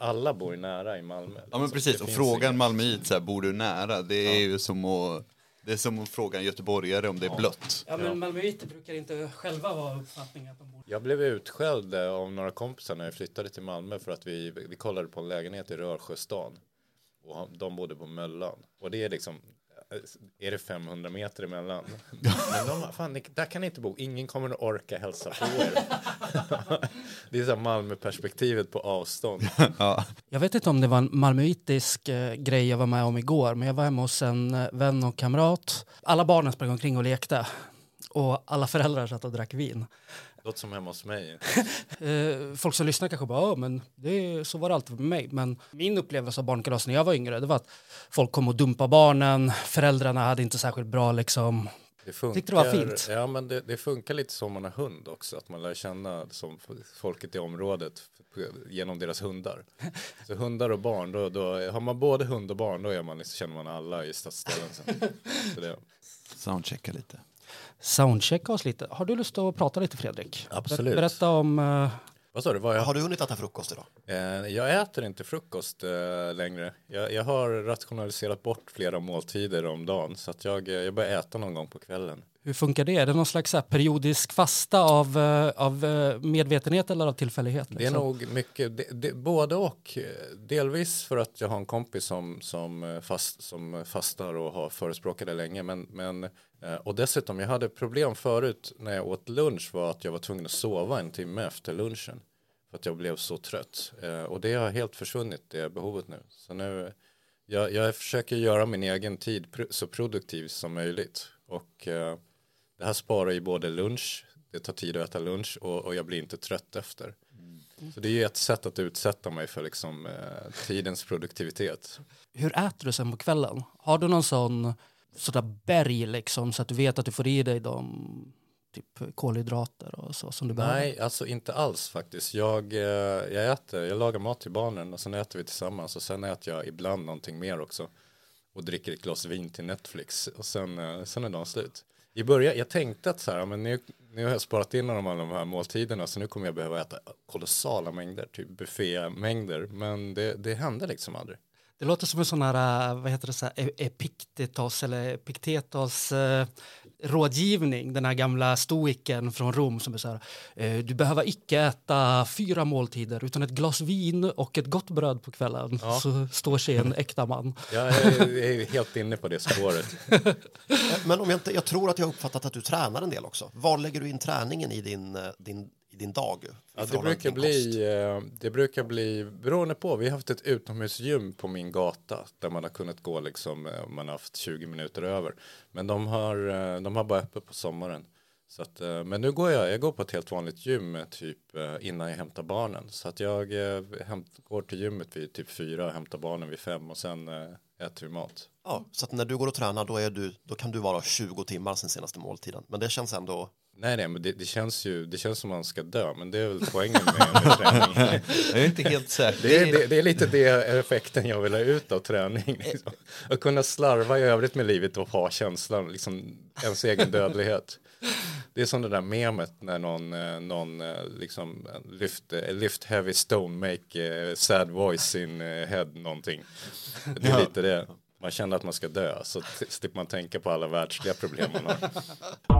alla bor ju nära i Malmö. Ja men precis, och frågan Malmöit så här, bor du nära? Det är ju som att det är som att fråga en göteborgare om det är blött. Ja, men malmöiter brukar inte själva ha uppfattningen att de bor... Jag blev utskälld eh, av några kompisar när jag flyttade till Malmö för att vi, vi kollade på en lägenhet i Rörsjöstan. Och de bodde på Möllan. Och det är liksom, är det 500 meter emellan? Men de, fan, där kan ni inte bo, ingen kommer att orka hälsa på er. det är så Malmö-perspektivet på avstånd. Ja. Jag vet inte om det var en malmöitisk eh, grej jag var med om igår, men jag var hemma hos en eh, vän och kamrat. Alla barnen sprang omkring och lekte och alla föräldrar satt och drack vin. Låter som hemma hos mig. Eh, folk som lyssnar kanske bara, men det, så var det alltid med mig. Men min upplevelse av barnkalas när jag var yngre, det var att folk kom och dumpade barnen, föräldrarna hade inte särskilt bra liksom. Det funkar, Tyckte det var fint. Ja, men det, det funkar lite som man har hund också. Att man lär känna som folket i området genom deras hundar. Så hundar och barn, då, då har man både hund och barn, då är man, liksom- känner man alla i stadsdelen. Soundchecka lite. Soundchecka oss lite. Har du lust att prata lite Fredrik? Absolut. Berätta om... eh, vad sa du? Vad jag, Har du hunnit äta frukost idag? eh, jag äter inte frukost eh, längre. Jag, jag har rationaliserat bort flera måltider om dagen. Så att jag, jag börjar äta någon gång på kvällen. hur funkar det? Är det någon slags periodisk fasta av, av medvetenhet eller av tillfällighet? Det är liksom? nog mycket, det, det, både och. Delvis för att jag har en kompis som, som, fast, som fastar och har förespråkat det länge. Men, men, och dessutom, jag hade problem förut när jag åt lunch var att jag var tvungen att sova en timme efter lunchen. För att jag blev så trött. Eh, Och det har helt försvunnit, det behovet nu. Så nu, jag, jag försöker göra min egen tid så produktiv som möjligt. Och eh, det här sparar ju både lunch, det tar tid att äta lunch och, och jag blir inte trött efter. Så det är ju ett sätt att utsätta mig för liksom, eh, tidens produktivitet. Hur äter du sen på kvällen? Har du någon sån sådär berg liksom så att du vet att du får i dig de typ kolhydrater och så som du behöver? Nej, alltså inte alls faktiskt. Jag, eh, jag äter, jag lagar mat till barnen och sen äter vi tillsammans och sen äter jag ibland någonting mer också och dricker ett glas vin till Netflix och sen, eh, sen är dagen slut. I början, jag tänkte att så här, men nu, nu har jag sparat in alla de här måltiderna så nu kommer jag behöva äta kolossala mängder, typ buffémängder, men det, det hände liksom aldrig. Det låter som en sån här, äh, vad heter det, så här, e- Epiktetos eller Epiktetos eh, rådgivning, den här gamla stoiken från Rom som är så här, eh, du behöver icke äta fyra måltider utan ett glas vin och ett gott bröd på kvällen Ja. så står sig en äkta man. Jag är, jag är helt inne på det spåret. Eh, Men om jag, inte, jag tror att jag har uppfattat att du tränar en del också. Var lägger du in träningen i din, eh, din, din dag? Ja, det, brukar bli, eh, det brukar bli, beroende på, vi har haft ett utomhusgym på min gata där man har kunnat gå liksom, eh, man har haft 20 minuter över. Men de har, eh, de har bara öppet på sommaren. Så att, men nu går jag, jag går på ett helt vanligt gym typ innan jag hämtar barnen. Så att jag hämt, går till gymmet vid typ fyra och hämtar barnen vid fem och sen äter vi mat. Ja, så att när du går och tränar då, är du, då kan du vara 20 timmar sen senaste måltiden. Men det känns ändå... Nej, nej, men det, det känns ju, det känns som man ska dö, men det är väl poängen med, med träning. Jag är inte helt säker. Det är, det, det är lite det effekten jag vill ha ut av träning. Liksom. Att kunna slarva i övrigt med livet och ha känslan, liksom ens egen dödlighet. Det är som det där memet när någon, eh, någon eh, liksom lift, lift heavy stone, make sad voice in head någonting. Det är lite det. Man känner att man ska dö, så slipper man tänka på alla världsliga problem man har.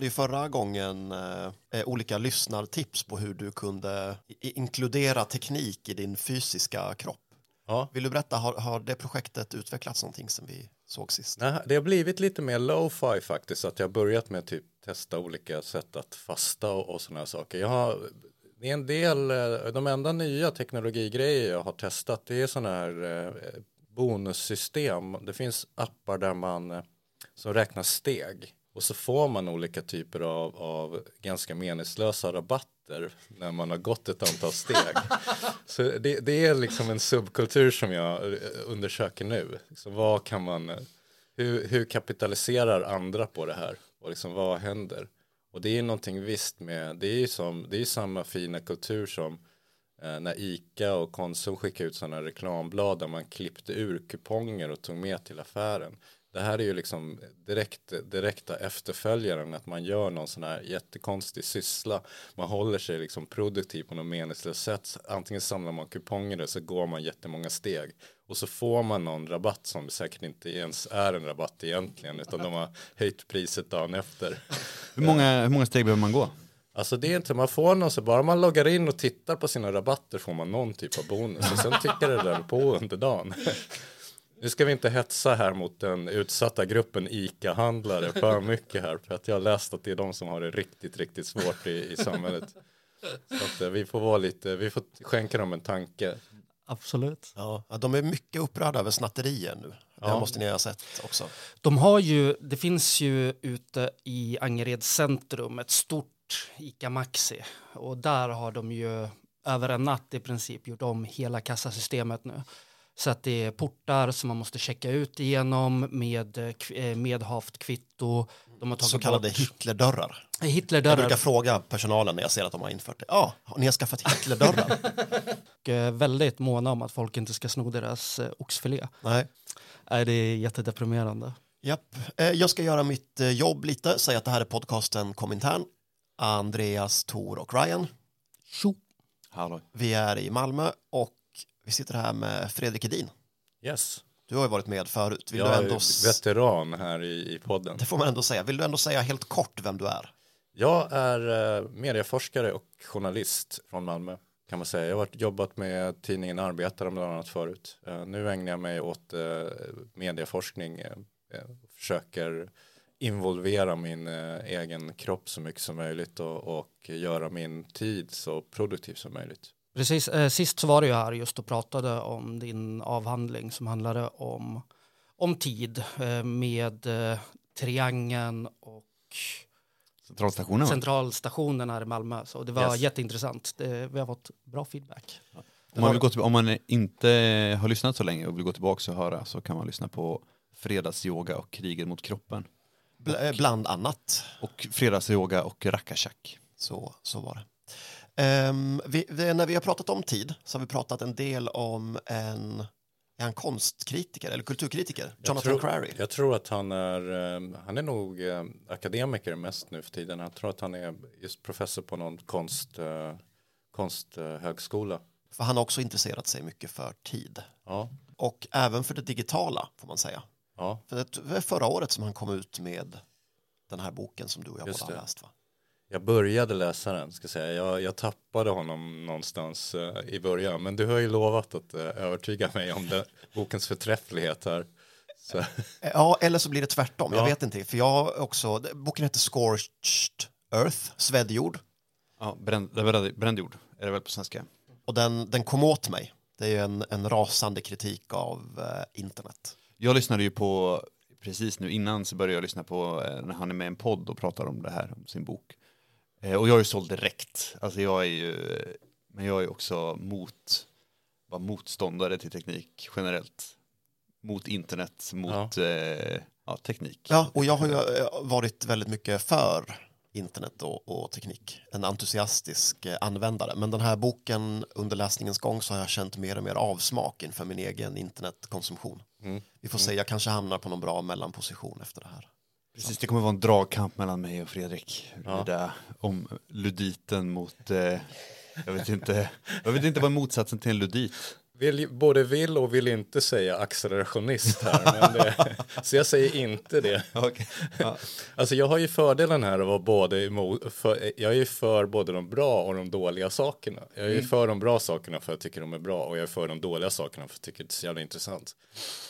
efterfrågade ju förra gången eh, eh, olika lyssnartips på hur du kunde inkludera teknik i din fysiska kropp. Ja. Vill du berätta, har, har det projektet utvecklats någonting som vi såg sist? Nej, det har blivit lite mer lo-fi faktiskt. Att jag har börjat med typ testa olika sätt att fasta och, och sådana saker. Jag har, det är en del, eh, de enda nya teknologigrejer jag har testat det är sådana här eh, bonussystem. Det finns appar där man som räknar steg och så får man olika typer av, av ganska meningslösa rabatter när man har gått ett antal steg. Så det, det är liksom en subkultur som jag eh, undersöker nu. Så vad kan man, eh, hur, hur kapitaliserar andra på det här och liksom vad händer? Och det är någonting visst med, det är ju som, det är samma fina kultur som eh, när ICA och Konsum skickade ut sådana reklamblad där man klippte ur kuponger och tog med till affären. Det här är ju liksom direkt, direkta efterföljaren att man gör någon sån här jättekonstig syssla. Man håller sig liksom produktiv på något meningslöst sätt. Antingen samlar man kuponger eller så går man jättemånga steg. Och så får man någon rabatt som säkert inte ens är en rabatt egentligen utan de har höjt priset dagen efter. Hur många, hur många steg behöver man gå? Alltså det är inte, man får någon så bara man loggar in och tittar på sina rabatter får man någon typ av bonus och sen tickar det där på under dagen. Nu ska vi inte hetsa här mot den utsatta gruppen ICA-handlare för mycket här för att jag har läst att det är de som har det riktigt, riktigt svårt i, i samhället. Så att eh, vi får vara lite, vi får skänka dem en tanke. Absolut. Ja, ja, de är mycket upprörda över snatterier nu. Det Ja. måste ni ha sett också. De har ju, det finns ju ute i Angered centrum ett stort ICA Maxi och där har de ju över en natt i princip gjort om hela kassasystemet nu. Så att det är portar som man måste checka ut igenom med eh, eh, medhavt kvitto. De har tagit Så kallade bort Hitlerdörrar. Jag Hitlerdörrar brukar fråga personalen när jag ser att de har infört det. Ja, ni har skaffat Hitlerdörrar? och eh, väldigt måna om att folk inte ska sno deras oxfilé. Nej. Det är jättedeprimerande. Japp. Jag ska göra mitt jobb lite, säga att det här är podcasten Komintern. Andreas, Tor och Ryan. Tjo! Hallå. Vi är i Malmö och vi sitter här med Fredrik Edin. Yes, Du har ju varit med förut. Vill jag du är ändå... s- veteran här i, i podden. Det får man ändå säga. Vill du ändå säga helt kort vem du är? Jag är eh, medieforskare och journalist från Malmö kan man säga. Jag har jobbat med tidningen Arbetaren bland annat förut. Eh, nu ägnar jag mig åt eh, medieforskning. Eh, försöker involvera min egen kropp så mycket som möjligt och, och göra min tid så produktiv som möjligt. Precis, eh, sist så var du ju här just och pratade om din avhandling som handlade om, om tid eh, med eh, Triangeln och Centralstationen centralstationen här i Malmö. Så det var Yes. jätteintressant. Det, vi har fått bra feedback. Om man, vill gå till, om man inte har lyssnat så länge och vill gå tillbaka och höra så kan man lyssna på fredagsyoga och kriget mot kroppen. Bl- eh, bland annat. Och fredagsyoga och rakashak. Så, så var det. Ehm, vi, vi, när vi har pratat om tid så har vi pratat en del om en, är han konstkritiker eller kulturkritiker? Jag Jonathan tror, Crary. Jag tror att han är, eh, han är nog eh, akademiker mest nu för tiden. Jag tror att han är just professor på någon konst, eh, konsthögskola. För han har också intresserat sig mycket för tid. Ja, Och även för det digitala får man säga. ja. För det var förra året som han kom ut med den här boken som du och jag båda har läst va? Jag började läsa den, ska jag säga. Jag, jag tappade honom någonstans eh, i början. Men du har ju lovat att eh, övertyga mig om den, bokens förträfflighet här. Så, Eh, Ja, eller så blir det tvärtom. Jag Ja. vet inte. För jag också, boken heter Scorched Earth, svedd jord. Ja, bränd, bränd, bränd jord är det väl på svenska. Och den, den kom åt mig. Det är ju en, en rasande kritik av eh, internet. Jag lyssnade ju på, precis nu innan så började jag lyssna på eh, när han är med i en podd och pratar om det här, om sin bok. Eh, Och jag är ju såld direkt. Alltså jag är ju, men jag är också mot, var motståndare till teknik generellt. Mot internet, mot eh, ja, teknik. Ja, och jag har ju eh, varit väldigt mycket för internet och, och teknik. En entusiastisk eh, användare. Men den här boken under läsningens gång så har jag känt mer och mer avsmak inför min egen internetkonsumtion. mm. Vi får se, jag kanske hamnar på någon bra mellanposition efter det här. Precis, det kommer vara en dragkamp mellan mig och Fredrik. Ja. Där, om luditen mot, eh, jag vet inte, jag vet inte vad motsatsen till en ludit. Vill, både vill och vill inte säga accelerationist här. Det, så jag säger inte det. Ja. Alltså jag har ju fördelen här att vara både emot, för, jag är ju för både de bra och de dåliga sakerna. Jag är ju för de bra sakerna för jag tycker de är bra och jag är för de dåliga sakerna för att jag tycker det är så jävla intressant.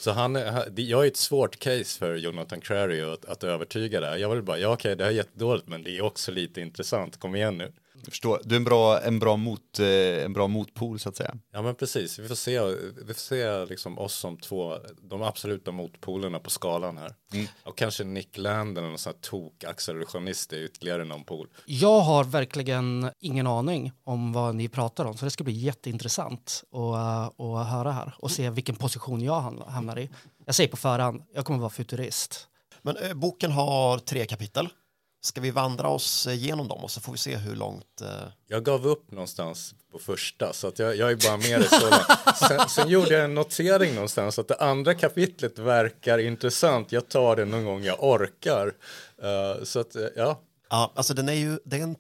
Så han, jag är ett svårt case för Jonathan Crary att, att övertyga där. Jag vill bara, ja okej det här är jättedåligt men det är också lite intressant, kom igen nu. Jag förstår. Du är en bra, en bra, mot, eh, en bra motpol så att säga. Ja men precis, vi får se, vi får se liksom oss som två, de absoluta motpolerna på skalan här. Och kanske Nick Landon, en sån här tok-accelerationist, är ytterligare någon pol. Jag har verkligen ingen aning om vad ni pratar om, så det ska bli jätteintressant att, uh, att höra här och se vilken position jag ham- hamnar i. Jag säger på förhand, jag kommer vara futurist. Men eh, boken har tre kapitel. Ska vi vandra oss igenom dem och så får vi se hur långt... Eh... Jag gav upp någonstans på första, så att jag, jag är bara med det så långt. Sen, sen gjorde jag en notering någonstans att det andra kapitlet verkar intressant. Jag tar det någon gång jag orkar. Eh, så att, eh, ja, Ja, alltså den är ju, det är en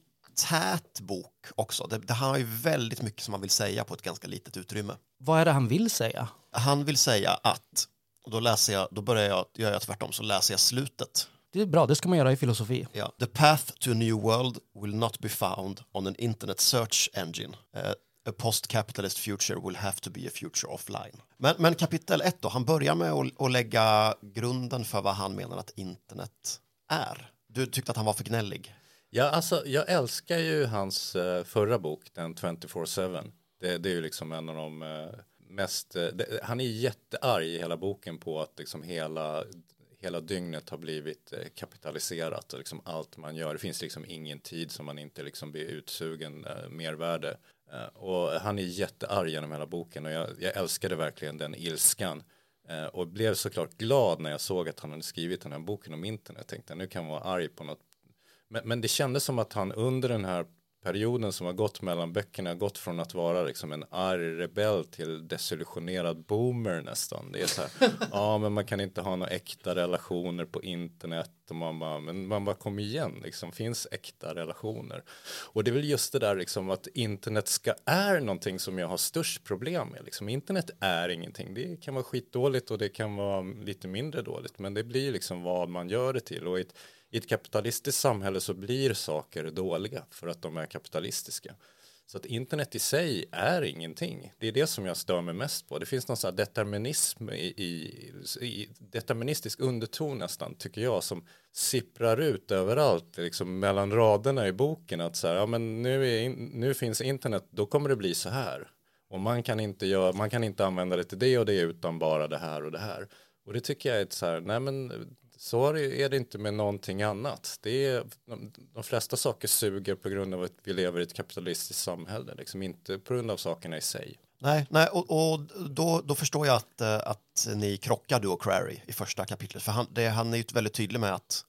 tät bok också. Det, det har ju väldigt mycket som man vill säga på ett ganska litet utrymme. Vad är det han vill säga? Han vill säga att, och då läser jag, då börjar jag, gör jag tvärtom, så läser jag slutet. Det är bra, det ska man göra i filosofi. Ja. The path to a new world will not be found on an internet search engine. Eh, a post-capitalist future will have to be a future offline. Men, men kapitel ett då, han börjar med att, att lägga grunden för vad han menar att internet är. Du tyckte att han var för gnällig. Ja, alltså, jag älskar ju hans eh, förra bok, den 24-7. Det, det är ju liksom en av de eh, mest... det, han är jättearg i hela boken på att liksom hela, hela dygnet har blivit eh, kapitaliserat och liksom allt man gör. Det finns liksom ingen tid som man inte liksom blir utsugen eh, mervärde. Eh, och han är jättearg genom hela boken och jag, jag älskade verkligen den ilskan. Och blev såklart glad när jag såg att han hade skrivit den här boken om internet. Jag tänkte nu kan man vara arg på något men, men det kändes som att han under den här perioden som har gått mellan böckerna gått från att vara liksom en arg rebell till desillusionerad boomer nästan. Det är så här, ja men man kan inte ha några äkta relationer på internet och man bara, men man bara kom igen liksom, finns äkta relationer. Och det är väl just det där liksom att internet ska är någonting som jag har störst problem med. Liksom, internet är ingenting, det kan vara skitdåligt och det kan vara lite mindre dåligt, men det blir liksom vad man gör det till och ett i ett kapitalistiskt samhälle så blir saker dåliga för att de är kapitalistiska. Så att internet i sig är ingenting. Det är det som jag stör mig mest på. Det finns någon sån här determinism i, i, i deterministisk underton nästan tycker jag som sipprar ut överallt liksom mellan raderna i boken att så här, ja men nu, är nu finns internet, då kommer det bli så här. Och man kan inte göra, man kan inte använda det till det och det utan bara det här och det här. Och det tycker jag är ett så här, nej men så är det- inte med någonting annat. Det är, de, de flesta saker suger på grund av att vi lever i ett kapitalistiskt samhälle, liksom inte på grund av sakerna i sig. Nej, nej och, och då, då förstår jag att, eh, att ni krockar du och Crary i första kapitlet. För han, det, han är ju väldigt tydlig med att,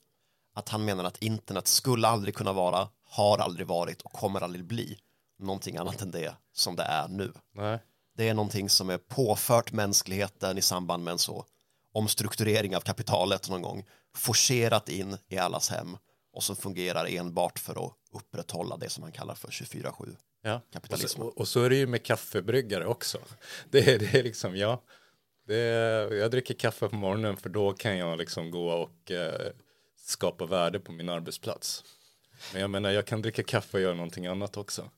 att han menar att internet skulle aldrig kunna vara, har aldrig varit och kommer aldrig bli någonting annat än det som det är nu. Nej. Det är någonting som är påfört mänskligheten i samband med en så omstrukturering av kapitalet någon gång, forcerat in i allas hem och som fungerar enbart för att upprätthålla det som han kallar för 24-7. Ja. Och, Kapitalism. så, och, och så är det ju med kaffebryggare också. Det är, det är liksom, ja, det är, jag dricker kaffe på morgonen för då kan jag liksom gå och eh, skapa värde på min arbetsplats. Men jag menar, jag kan dricka kaffe och göra någonting annat också.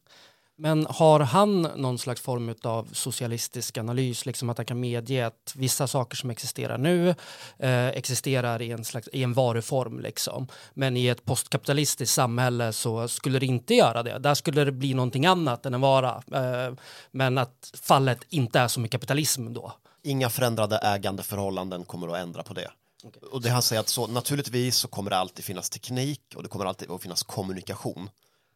Men har han någon slags form av socialistisk analys, liksom att han kan medge att vissa saker som existerar nu eh, existerar i en, slags, i en varuform, liksom. men i ett postkapitalistiskt samhälle så skulle det inte göra det. Där skulle det bli någonting annat än en vara. Eh, men att fallet inte är som i kapitalism då. Inga förändrade ägandeförhållanden kommer att ändra på det. Och det han säger att så, naturligtvis så kommer det alltid finnas teknik och det kommer alltid att finnas kommunikation.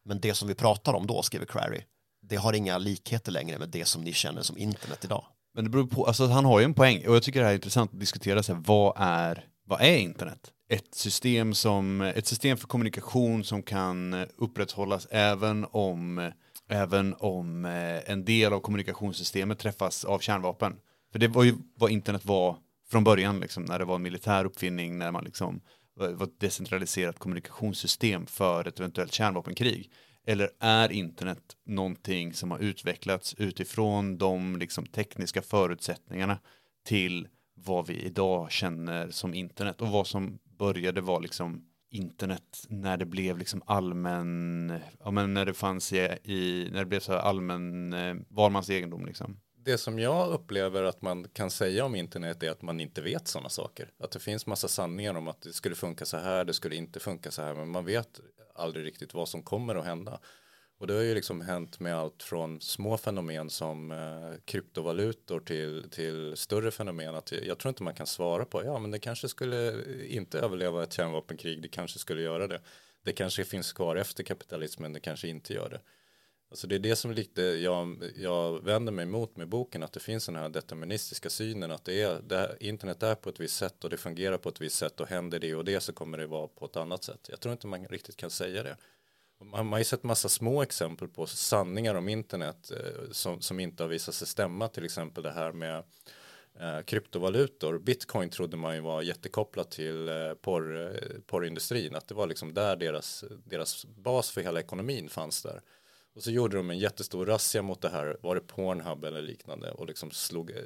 Men det som vi pratar om då, skriver Crary, det har inga likheter längre med det som ni känner som internet idag. Men det beror på, alltså han har ju en poäng och jag tycker det här är intressant att diskutera så här, vad är, vad är internet? Ett system, som, ett system för kommunikation som kan upprätthållas även om, även om eh, en del av kommunikationssystemet träffas av kärnvapen. För det var ju vad internet var från början, liksom, när det var en militär uppfinning, när man liksom var ett decentraliserat kommunikationssystem för ett eventuellt kärnvapenkrig. Eller är internet någonting som har utvecklats utifrån de liksom, tekniska förutsättningarna till vad vi idag känner som internet och vad som började vara liksom internet när det blev liksom allmän, ja men när det fanns i, i när det blev så här allmän eh, valmans egendom liksom. Det som jag upplever att man kan säga om internet är att man inte vet sådana saker. Att det finns massa sanningar om att det skulle funka så här, det skulle inte funka så här, men man vet aldrig riktigt vad som kommer att hända. Och det har ju liksom hänt med allt från små fenomen som eh, kryptovalutor till, till större fenomen. Att jag tror inte man kan svara på, ja men det kanske skulle inte överleva ett kärnvapenkrig, det kanske skulle göra det. Det kanske finns kvar efter kapitalismen, det kanske inte gör det. Alltså det är det som lite jag, jag vänder mig emot med boken, att det finns den här deterministiska synen att det är, det här, internet är på ett visst sätt och det fungerar på ett visst sätt och händer det och det så kommer det vara på ett annat sätt. Jag tror inte man riktigt kan säga det. Man, man har ju sett massa små exempel på sanningar om internet eh, som, som inte har visat sig stämma, till exempel det här med eh, kryptovalutor. Bitcoin trodde man ju var jättekopplat till eh, porr, eh, porrindustrin, att det var liksom där deras, deras bas för hela ekonomin fanns där. Och så gjorde de en jättestor razzia mot det här, var det Pornhub eller liknande och liksom slog eh,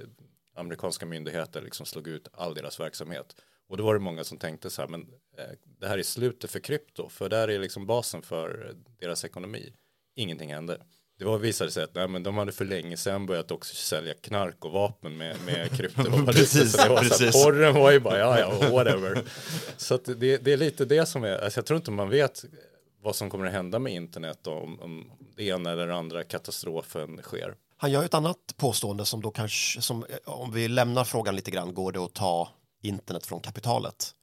amerikanska myndigheter liksom slog ut all deras verksamhet. Och då var det många som tänkte så här, men eh, det här är slutet för krypto, för där är liksom basen för deras ekonomi. Ingenting hände. Det var visade sig att nej, men de hade för länge sedan börjat också sälja knark och vapen med, med kryptovalutor. Precis, så det var så precis. här, porren var ju bara, ja ja, whatever. så det, det är lite det som är, alltså jag tror inte man vet vad som kommer att hända med internet om, om det ena eller andra katastrofen sker. Han gör ett annat påstående som då kanske, som, eh, om vi lämnar frågan lite grann, går det att ta internet från kapitalet?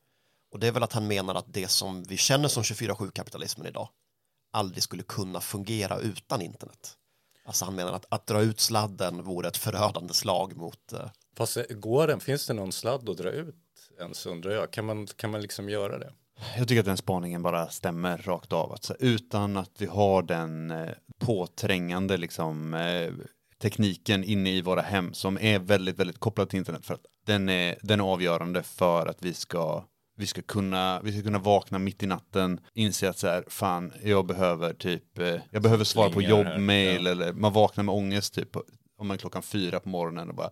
Och det är väl att han menar att det som vi känner som 24-7-kapitalismen idag aldrig skulle kunna fungera utan internet. Alltså han menar att, att dra ut sladden vore ett förödande slag mot eh, Fast går den, finns det någon sladd att dra ut ens undrar jag, kan man, kan man liksom göra det? Jag tycker att den spaningen bara stämmer rakt av. Att, så, utan att vi har den eh, påträngande liksom, eh, tekniken inne i våra hem som är väldigt, väldigt kopplad till internet. För att den är, den är avgörande för att vi ska, vi, ska kunna, vi ska kunna vakna mitt i natten, inse att så här, fan, jag behöver typ, eh, jag behöver svara på jobbmail ja. eller man vaknar med ångest typ om man är klockan fyra på morgonen och bara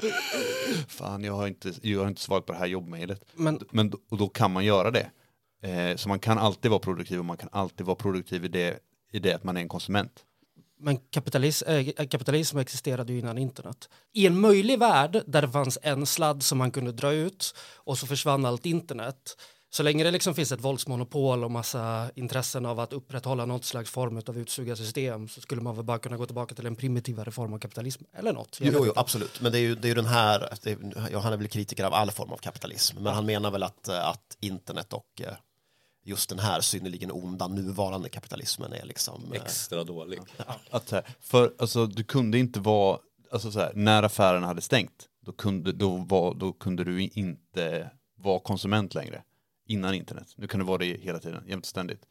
fan jag har inte, jag har inte svarat på det här jobbmailet. Men Men och då kan man göra det. Eh, så man kan alltid vara produktiv och man kan alltid vara produktiv i det, i det att man är en konsument. Men kapitalis, äh, kapitalism existerade ju innan internet. I en möjlig värld där det fanns en sladd som man kunde dra ut och så försvann allt internet. Så länge det liksom finns ett våldsmonopol och massa intressen av att upprätthålla något slags form av utsugarsystem så skulle man väl bara kunna gå tillbaka till en primitivare form av kapitalism eller något. Jo, jo, absolut. Men det är ju, det är ju den här, det är, han är väl kritiker av all form av kapitalism, men han menar väl att, eh, att internet och eh, just den här synnerligen onda nuvarande kapitalismen är liksom... eh, Extra dålig. Att, för alltså, du kunde inte vara, alltså så här, när affärerna hade stängt, då kunde, då, var, då kunde du inte vara konsument längre. Innan internet. Nu kan du vara det hela tiden, jämt och ständigt.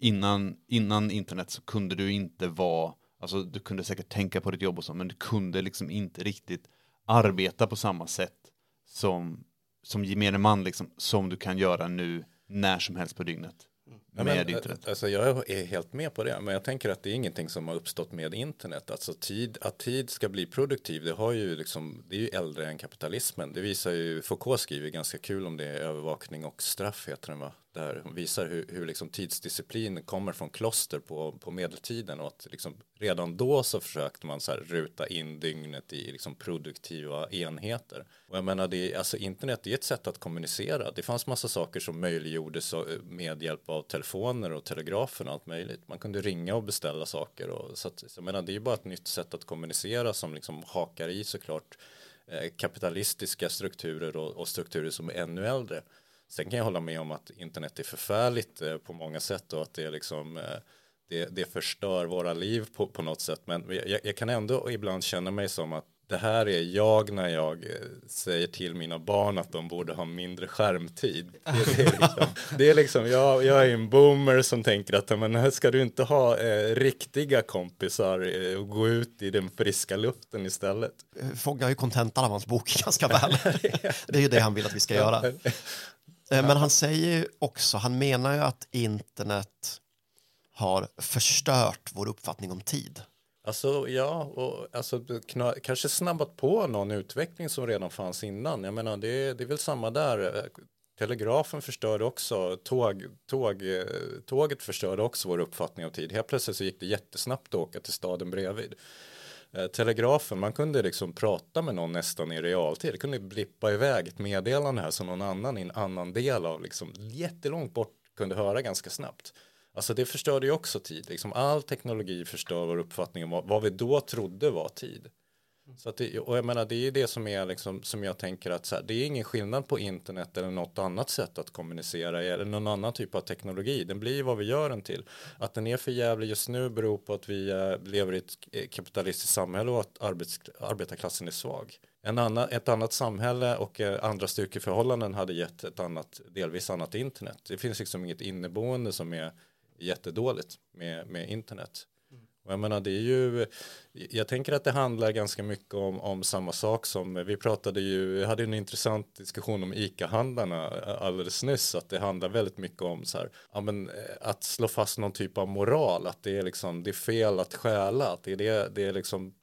Innan, innan internet så kunde du inte vara, alltså du kunde säkert tänka på ditt jobb och så, men du kunde liksom inte riktigt arbeta på samma sätt som, som gemene man, liksom, som du kan göra nu när som helst på dygnet. Mm. Ja, Med men, internet. Alltså jag är helt med på det, men jag tänker att det är ingenting som har uppstått med internet. Alltså tid, att tid ska bli produktiv, det, har ju liksom, det är ju äldre än kapitalismen. Det visar ju, Foucault skriver ganska kul om det, övervakning och straff heter den va? Där visar hur, hur liksom tidsdisciplin kommer från kloster på, på medeltiden och att liksom redan då så försökte man så ruta in dygnet i liksom produktiva enheter. Och jag menar, det, alltså internet är ett sätt att kommunicera. Det fanns massa saker som möjliggjordes så- med hjälp av telefoner och telegrafen och allt möjligt. Man kunde ringa och beställa saker. Och, så att, jag menar, det är ju bara ett nytt sätt att kommunicera som liksom hakar i såklart eh, kapitalistiska strukturer och, och strukturer som är ännu äldre. Sen kan jag hålla med om att internet är förfärligt eh, på många sätt och att det är liksom eh, det, det förstör våra liv på, på något sätt. Men jag, jag kan ändå ibland känna mig som att det här är jag när jag eh, säger till mina barn att de borde ha mindre skärmtid. Det, är liksom, det är liksom jag, jag är en boomer som tänker att men ska du inte ha eh, riktiga kompisar eh, och gå ut i den friska luften istället. fångar ju kontentan av hans bok ganska väl. det är ju det han vill att vi ska göra. Eh, Men han säger ju också, han menar ju att internet har förstört vår uppfattning om tid. Alltså ja, och alltså, kna- kanske snabbat på någon utveckling som redan fanns innan. Jag menar, det, är- det är väl samma där. Telegrafen förstörde också, tåg, tåg, tåget förstörde också vår uppfattning av tid. Helt plötsligt så gick det jättesnabbt att åka till staden bredvid. Eh, telegrafen, man kunde liksom prata med någon nästan i realtid. Det kunde blippa iväg ett meddelande här som någon annan i en annan del av liksom jättelångt bort kunde höra ganska snabbt. Alltså det förstörde ju också tid. Liksom all teknologi förstör vår uppfattning om vad, vad vi då trodde var tid. Så att det, och jag menar det är ju det som är liksom, som jag tänker att så här, det är ingen skillnad på internet eller något annat sätt att kommunicera eller någon annan typ av teknologi. Den blir ju vad vi gör den till. Att den är för jävlig just nu beror på att vi eh, lever i ett kapitalistiskt samhälle och att arbets, arbetarklassen är svag. En annan, ett annat samhälle och eh, andra styrkeförhållanden hade gett ett annat, delvis annat internet. Det finns liksom inget inneboende som är jättedåligt med, med internet. Och jag menar det är ju, jag tänker att det handlar ganska mycket om, om samma sak som, vi pratade ju, vi hade en intressant diskussion om ICA-handlarna alldeles nyss, att det handlar väldigt mycket om så här, ja men eh, att slå fast någon typ av moral, att det är liksom, det är fel att stjäla, att det är det, det är liksom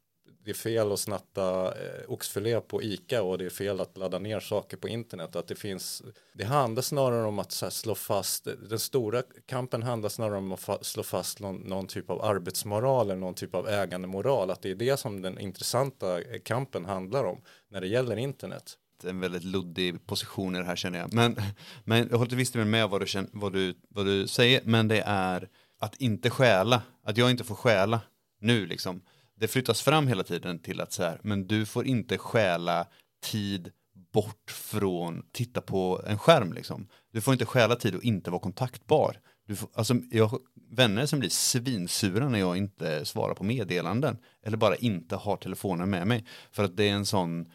det är fel att snatta eh, oxfilé på ICA och det är fel att ladda ner saker på internet. Att det finns, det handlar snarare om att så här, slå fast, den stora kampen handlar snarare om att fa, slå fast någon, någon typ av arbetsmoral eller någon typ av ägandemoral. Att det är det som den intressanta eh, kampen handlar om när det gäller internet. en väldigt luddig position i det här känner jag. Men, men jag håller visst med vad du, vad, du, vad du säger, men det är att inte stjäla, att jag inte får stjäla nu liksom. Det flyttas fram hela tiden till att så här, men du får inte stjäla tid bort från titta på en skärm liksom. Du får inte stjäla tid och inte vara kontaktbar. Du får, alltså, jag har vänner som blir svinsura när jag inte svarar på meddelanden eller bara inte har telefonen med mig för att det är en sån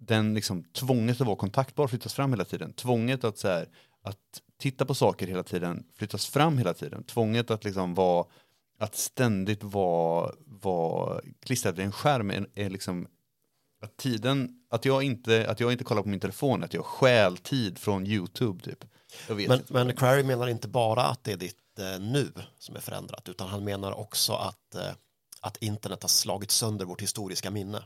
den liksom tvånget att vara kontaktbar flyttas fram hela tiden. Tvånget att, så här, att titta på saker hela tiden flyttas fram hela tiden. Tvånget att liksom vara att ständigt vara, vara klistrad vid en skärm är, är liksom att tiden, att jag, inte, att jag inte kollar på min telefon, att jag stjäl tid från YouTube typ. Men, men Crary menar inte bara att det är ditt eh, nu som är förändrat utan han menar också att, eh, att internet har slagit sönder vårt historiska minne.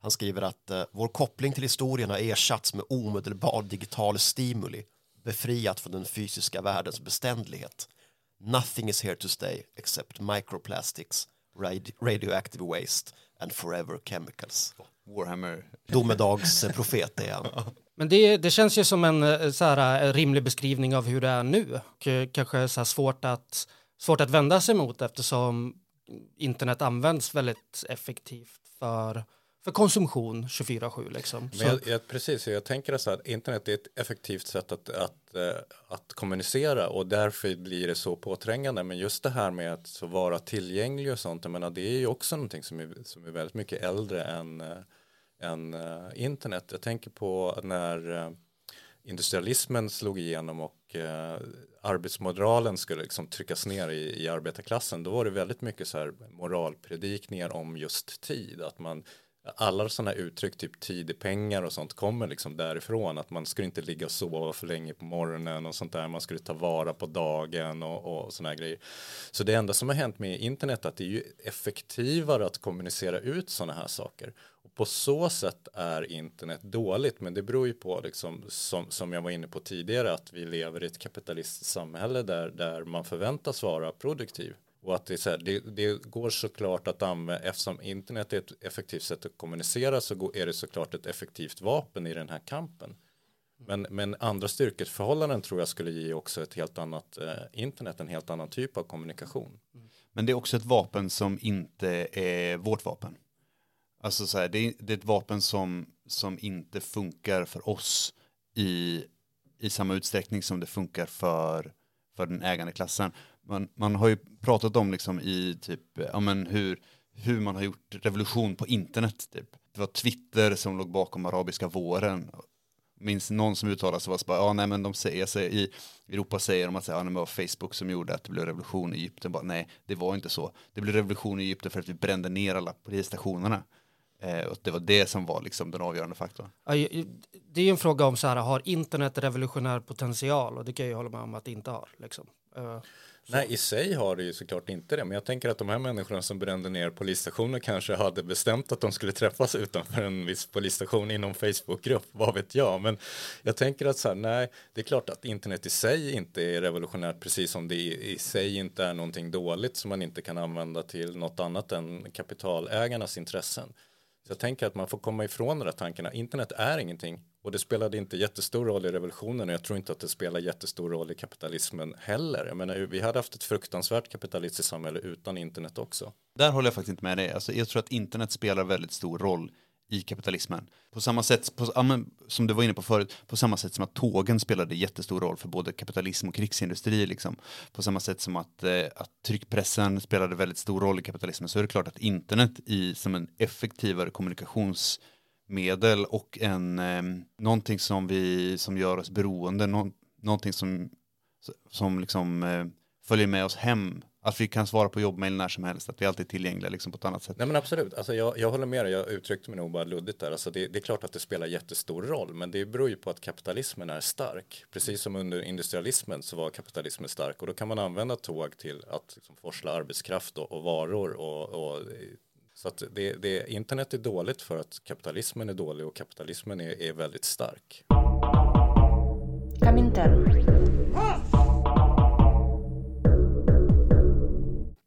Han skriver att eh, vår koppling till historien har ersatts med omedelbar digital stimuli befriat från den fysiska världens beständighet. Nothing is here to stay except microplastics, radi- radioactive waste and forever chemicals. Warhammer. Domedagsprofet är han. Men det, det känns ju som en eh, så här, eh, rimlig beskrivning av hur det är nu. Och eh, kanske så här svårt, att, svårt att vända sig mot eftersom internet används väldigt effektivt för, för konsumtion 24-7. Liksom. Men jag, jag, precis, jag tänker så att internet är ett effektivt sätt att, att, eh, att kommunicera och därför blir det så påträngande. Men just det här med att vara tillgänglig och sånt, jag menar, det är ju också någonting som är, som är väldigt mycket äldre än, eh, än eh, internet. Jag tänker på när eh, industrialismen slog igenom och eh, arbetsmoralen skulle liksom tryckas ner i, i arbetarklassen då var det väldigt mycket så här moralpredikningar om just tid att man alla sådana uttryck typ tid är pengar och sånt kommer liksom därifrån. Att man skulle inte ligga och sova för länge på morgonen och sånt där. Man skulle ta vara på dagen och, och sådana grejer. Så det enda som har hänt med internet är att det är ju effektivare att kommunicera ut sådana här saker. Och på så sätt är internet dåligt. Men det beror ju på liksom, som, som jag var inne på tidigare att vi lever i ett kapitalistiskt samhälle där, där man förväntas vara produktiv och att det, är så här, det, det går såklart att använda eftersom internet är ett effektivt sätt att kommunicera så går, är det såklart ett effektivt vapen i den här kampen men, men andra styrkeförhållanden tror jag skulle ge också ett helt annat eh, internet en helt annan typ av kommunikation Men det är också ett vapen som inte är vårt vapen. Alltså så här, det, är, det är ett vapen som, som inte funkar för oss i, i samma utsträckning som det funkar för, för den ägande klassen. Man, man har ju pratat om liksom i typ, ja men hur, hur man har gjort revolution på internet. Typ. Det var Twitter som låg bakom arabiska våren. Minns någon som uttalade sig var så bara, ja nej men de säger sig i Europa säger de att säga, ja, det var Facebook som gjorde att det blev revolution i Egypten. Bara, nej, det var inte så. Det blev revolution i Egypten för att vi brände ner alla polisstationerna. Eh, och det var det som var liksom den avgörande faktorn. Det är ju en fråga om så här, har internet revolutionär potential? Och det kan jag ju hålla med om att det inte har. Liksom. Eh, Nej, i sig har det ju såklart inte det, men jag tänker att de här människorna som brände ner polisstationer kanske hade bestämt att de skulle träffas utanför en viss polisstation inom Facebookgrupp, vad vet jag, men jag tänker att så här, nej, det är klart att internet i sig inte är revolutionärt, precis som det i sig inte är någonting dåligt som man inte kan använda till något annat än kapitalägarnas intressen. Så jag tänker att man får komma ifrån de där tankarna. Internet är ingenting och det spelade inte jättestor roll i revolutionen och jag tror inte att det spelar jättestor roll i kapitalismen heller. Jag menar, vi hade haft ett fruktansvärt kapitalistiskt samhälle utan internet också. Där håller jag faktiskt inte med dig. Alltså, jag tror att internet spelar väldigt stor roll i kapitalismen. På samma sätt, på, ja, men, som du var inne på förut, på samma sätt som att tågen spelade jättestor roll för både kapitalism och krigsindustri. Liksom. På samma sätt som att, eh, att tryckpressen spelade väldigt stor roll i kapitalismen så är det klart att internet i, som en effektivare kommunikationsmedel och en, eh, någonting som, vi, som gör oss beroende, no, någonting som, som liksom, eh, följer med oss hem att vi kan svara på jobbmail när som helst, att vi alltid är tillgängliga liksom, på ett annat sätt. Nej men absolut, alltså, jag, jag håller med dig, jag uttryckte mig nog bara luddigt där. Alltså, det, det är klart att det spelar jättestor roll, men det beror ju på att kapitalismen är stark. Precis som under industrialismen så var kapitalismen stark och då kan man använda tåg till att liksom, forsla arbetskraft och, och varor och, och så att det, det, internet är dåligt för att kapitalismen är dålig och kapitalismen är, är väldigt stark. Comintern.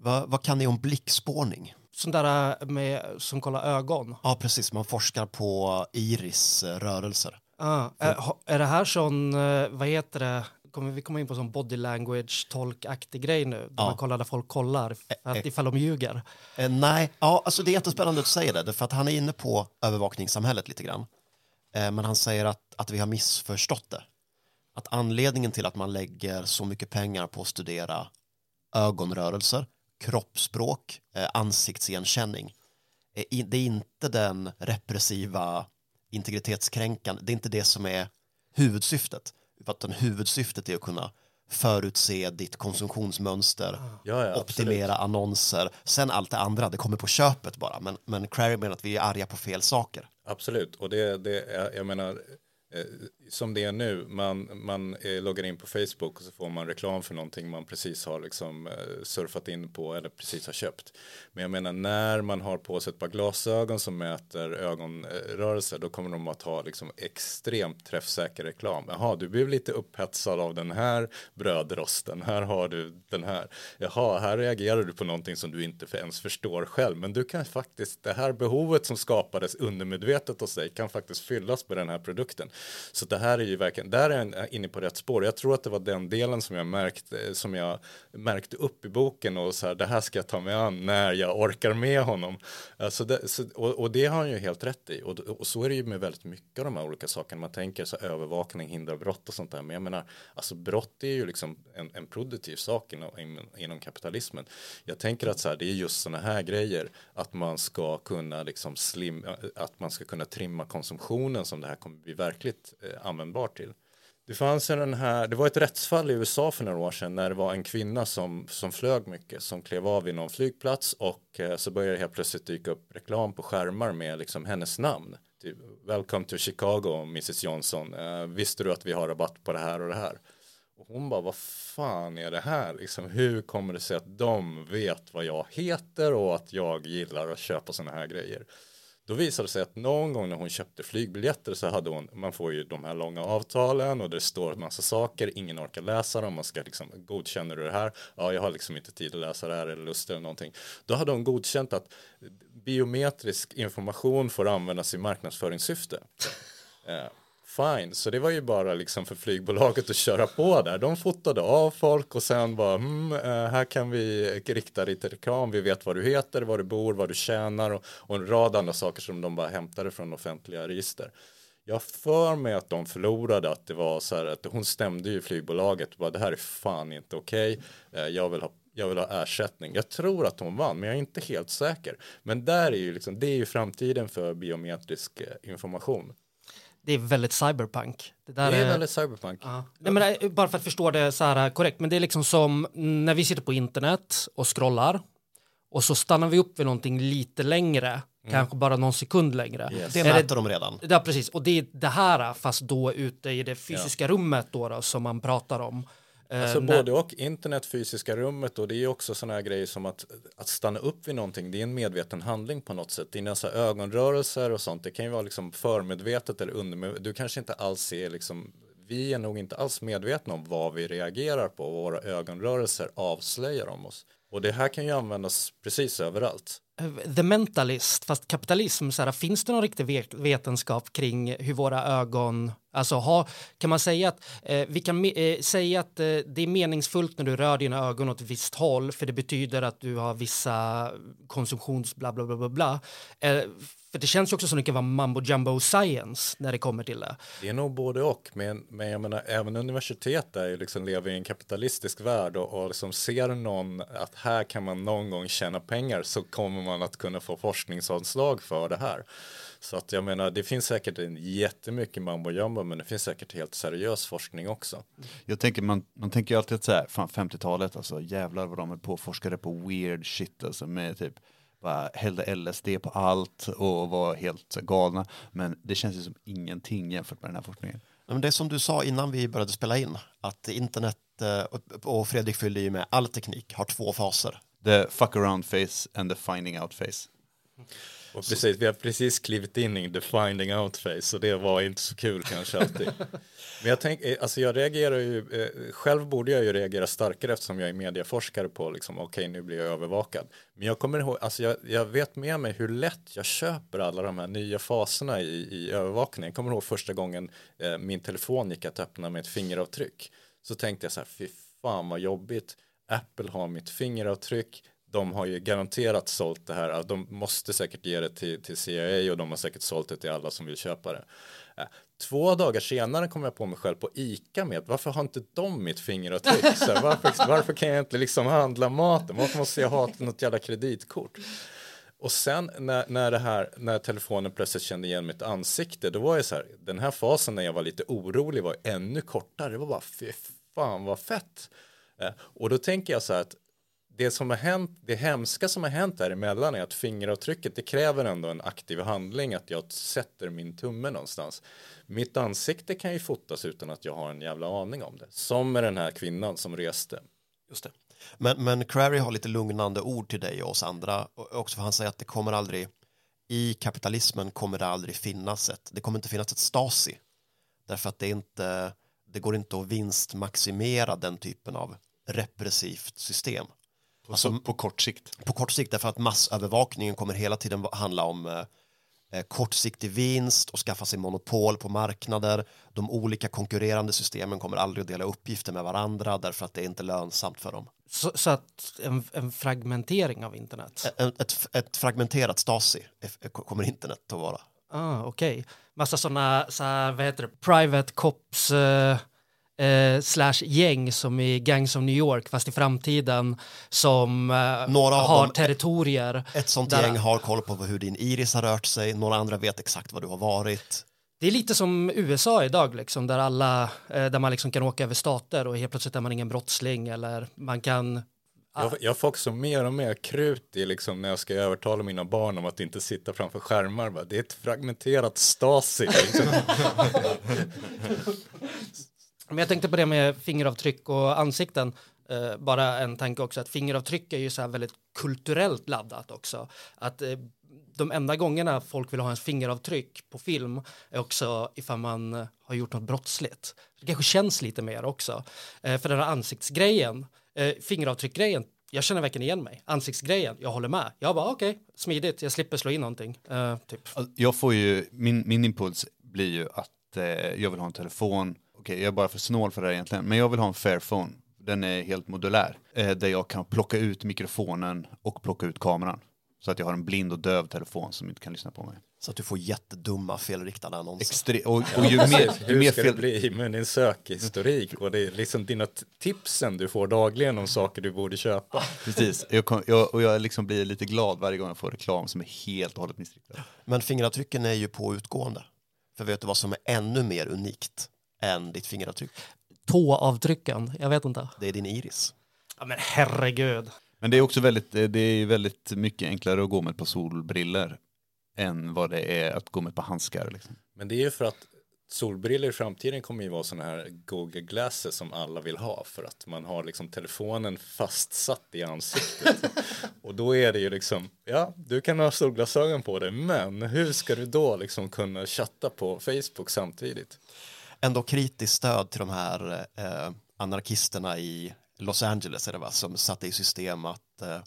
Vad, vad kan ni om blickspårning? Sånt där äh, med, som kollar ögon. Ja, precis. Man forskar på iris eh. Ah, är, ha- är det här sån, eh, vad heter det, kommer vi komma in på sån body language tolkaktig grej nu? Där Ja. man kollar där folk kollar, att ifall de ljuger. Eh, nej, ja, alltså det är jättespännande att du säger det, för att han är inne på övervakningssamhället lite grann. Eh, men han säger att, att vi har missförstått det. Att anledningen till att man lägger så mycket pengar på att studera ögonrörelser, kroppsspråk, eh, ansiktsigenkänning, i- det är inte den repressiva integritetskränkande, det är inte det som är huvudsyftet. Utan huvudsyftet är att kunna förutse ditt konsumtionsmönster, Ja, ja, optimera annonser. Sen allt det andra, det kommer på köpet bara. Men, men Crary menar att vi är arga på fel saker. Absolut, och det, det jag menar, eh, som det är nu, man, man eh, loggar in på Facebook och så får man reklam för någonting man precis har liksom, eh, surfat in på eller precis har köpt. Men jag menar, när man har på sig ett par glasögon som mäter ögonrörelser, då kommer de att ha liksom, extremt träffsäker reklam. Jaha, du blev lite upphetsad av den här brödrosten, här har du den här. Jaha, här reagerar du på någonting som du inte ens förstår själv, men du kan faktiskt, det här behovet som skapades undermedvetet hos dig kan faktiskt fyllas med den här produkten. Så det här är ju verkligen, där är jag inne på rätt spår. Jag tror att det var den delen som jag märkte, eh, som jag märkte upp i boken och så här, det här ska jag ta mig an när jag orkar med honom. Alltså det, så, och, och det har han ju helt rätt i. Och, och så är det ju med väldigt mycket av de här olika sakerna. Man tänker så här, övervakning, hindrar brott och sånt där. Men jag menar, alltså brott är ju liksom en, en produktiv sak inom, inom, inom kapitalismen. Jag tänker att så här, det är just sådana här grejer, att man ska kunna liksom slim, att man ska kunna trimma konsumtionen som det här kommer bli verkligt eh, användbart till. Det fanns en den här, det var ett rättsfall i USA för några år sedan när det var en kvinna som, som flög mycket, som klev av vid någon flygplats och eh, så började det helt plötsligt dyka upp reklam på skärmar med liksom hennes namn. Typ, Welcome to Chicago, Mrs Johnson. Eh, visste du att vi har rabatt på det här och det här? Och hon bara, vad fan är det här? Liksom, hur kommer det sig att de vet vad jag heter och att jag gillar att köpa sådana här grejer? Då visade det sig att någon gång när hon köpte flygbiljetter så hade hon, man får ju de här långa avtalen och det står en massa saker, ingen orkar läsa dem, man ska liksom, godkänner du det här? Ja, jag har liksom inte tid att läsa det här eller lust eller någonting. Då hade hon godkänt att biometrisk information får användas i marknadsföringssyfte. Eh, Fine, så det var ju bara liksom för flygbolaget att köra på där. De fotade av folk och sen bara, mm, här kan vi rikta lite reklam, vi vet vad du heter, var du bor, vad du tjänar och, och en rad andra saker som de bara hämtade från offentliga register. Jag för mig att de förlorade, att det var så här att hon stämde ju flygbolaget och bara det här är fan inte okej, Okay. jag vill ha jag vill ha ersättning. Jag tror att hon vann, men jag är inte helt säker. Men där är ju liksom, det är ju framtiden för biometrisk eh, information. Det är väldigt cyberpunk. Det, där Det är väldigt cyberpunk. Ja. Nej, men, eh, bara för att förstå det så här korrekt, men det är liksom som när vi sitter på internet och scrollar och så stannar vi upp vid någonting lite längre, kanske bara någon sekund längre. Yes. Det Är mäter de redan. Ja, precis. Och det är det här, fast då ute i det fysiska rummet då, då som man pratar om. Eh, Alltså när- både och, internet, fysiska rummet och det är också sådana här grejer som att, att stanna upp vid någonting, det är en medveten handling på något sätt. Dina så ögonrörelser och sånt, det kan ju vara liksom förmedvetet eller undermedvetet. Du kanske inte alls ser liksom, vi är nog inte alls medvetna om vad vi reagerar på och våra ögonrörelser avslöjar om oss. Och det här kan ju användas precis överallt. The Mentalist, fast kapitalism, så här, finns det någon riktig vetenskap kring hur våra ögon, alltså ha, kan man säga att eh, vi kan me- eh, säga att eh, det är meningsfullt när du rör dina ögon åt ett visst håll för det betyder att du har vissa konsumtions bla bla bla bla bla. Eh, för det känns ju också som det kan vara mambo jumbo science när det kommer till det. Det är nog både och, men, men jag menar även universitet där ju liksom lever i en kapitalistisk värld och, och liksom ser någon att här kan man någon gång tjäna pengar så kommer man att kunna få forskningsanslag för det här. Så att jag menar det finns säkert en jättemycket mambo jumbo men det finns säkert helt seriös forskning också. Jag tänker, man, man tänker ju alltid att så här, fan 50-talet, alltså jävlar vad de är på forskade på weird shit, alltså med typ bara hällde LSD på allt och var helt galna. Men det känns ju som ingenting jämfört med den här forskningen. Men det är som du sa innan vi började spela in, att internet, eh, och- och Fredrik fyllde ju med, all teknik har två faser. The fuck around face and the finding out face. Och precis, vi har precis klivit in i the finding out phase så det var inte så kul kanske alltid. Men jag tänker, alltså jag reagerar ju, eh, själv borde jag ju reagera starkare eftersom jag är medieforskare på liksom, okej nu blir jag övervakad. Men jag kommer ihåg, alltså jag, jag vet med mig hur lätt jag köper alla de här nya faserna i, i övervakningen. Jag kommer ihåg första gången eh, min telefon gick att öppna med ett fingeravtryck. Så tänkte jag så här, fy fan vad jobbigt, Apple har mitt fingeravtryck, de har ju garanterat sålt det här, de måste säkert ge det till, till CIA och de har säkert sålt det till alla som vill köpa det. Äh, två dagar senare kom jag på mig själv på ICA med varför har inte de mitt fingeravtryck? Så här, varför, varför kan jag inte liksom handla maten? Varför måste jag ha något jävla kreditkort? Och sen när, när, det här, när telefonen plötsligt kände igen mitt ansikte, då var jag så här, den här fasen när jag var lite orolig var ännu kortare. Det var bara, fy fan vad fett. Eh, och då tänker jag så här att det som har hänt, det hemska som har hänt däremellan är att fingeravtrycket, det kräver ändå en aktiv handling, att jag sätter min tumme någonstans. Mitt ansikte kan ju fotas utan att jag har en jävla aning om det. Som med den här kvinnan som reste. Just det. Men, men Crary har lite lugnande ord till dig och oss andra, och också för han säger att det kommer aldrig, i kapitalismen kommer det aldrig finnas ett, det kommer inte finnas ett Stasi, därför att det är inte, det går inte att vinstmaximera den typen av repressivt system. På, så, på kort sikt. på kort sikt därför att massövervakningen kommer hela tiden handla om eh, eh, kortsiktig vinst och skaffa sig monopol på marknader. De olika konkurrerande systemen kommer aldrig att dela uppgifter med varandra därför att det är inte lönsamt för dem. Så, så att en, en fragmentering av internet. Ett, ett, ett fragmenterat Stasi kommer internet att vara. Ah, Okej. Massa sådana, så här, vad heter det, private cops eh, eh, slash gäng som i Gangs of New York fast i framtiden som eh, Några av har dem- territorier. Ett sånt Där- gäng har koll på hur din iris har rört sig, några andra vet exakt var du har varit. Det är lite som USA idag liksom där alla, eh, där man liksom kan åka över stater och helt plötsligt är man ingen brottsling eller man kan Jag, jag får också mer och mer krut i liksom när jag ska övertala mina barn om att inte sitta framför skärmar. Bara, Det är ett fragmenterat Stasi. Liksom. Men jag tänkte på det med fingeravtryck och ansikten. Eh, bara en tanke också att fingeravtryck är ju så här väldigt kulturellt laddat också. Att eh, de enda gångerna folk vill ha ens fingeravtryck på film är också ifall man eh, har gjort något brottsligt. Det kanske känns lite mer också. Eh, för den här ansiktsgrejen, eh, fingeravtryckgrejen, jag känner verkligen igen mig. Ansiktsgrejen, jag håller med. Jag bara okej, smidigt, jag slipper slå in någonting. Eh, typ. Alltså, jag får ju, min, min impuls blir ju att eh, jag vill ha en telefon, okej jag är bara för snål för det här egentligen, men jag vill ha en Fairphone, den är helt modulär, eh, där jag kan plocka ut mikrofonen och plocka ut kameran. Så att jag har en blind och döv telefon som inte kan lyssna på mig. Så att du får jättedumma felriktade annonser. Extre- och, och ju mer, ju Hur mer ska det fel... bli med din sökhistorik och det är liksom dina tipsen du får dagligen om saker du borde köpa. Precis, jag, kom, jag, och jag liksom blir lite glad varje gång jag får reklam som är helt och hållet missriktad. Men fingeravtrycken är ju på utgående. För vet du vad som är ännu mer unikt än ditt fingeravtryck? Tåavtrycken, jag vet inte. Det är din iris. Ja men herregud. Men det är också väldigt, eh, det är väldigt mycket enklare att gå med ett par solbriller än vad det är att gå med ett par handskar. Liksom. Men det är ju för att solbriller i framtiden kommer ju vara sådana här Google Glasses som alla vill ha för att man har liksom telefonen fastsatt i ansiktet. och då är det ju liksom, ja, du kan ha solglasögon på dig, men hur ska du då liksom kunna chatta på Facebook samtidigt? Ändå kritiskt stöd till de här eh, anarkisterna i Los Angeles är det va, som satte i system att eh,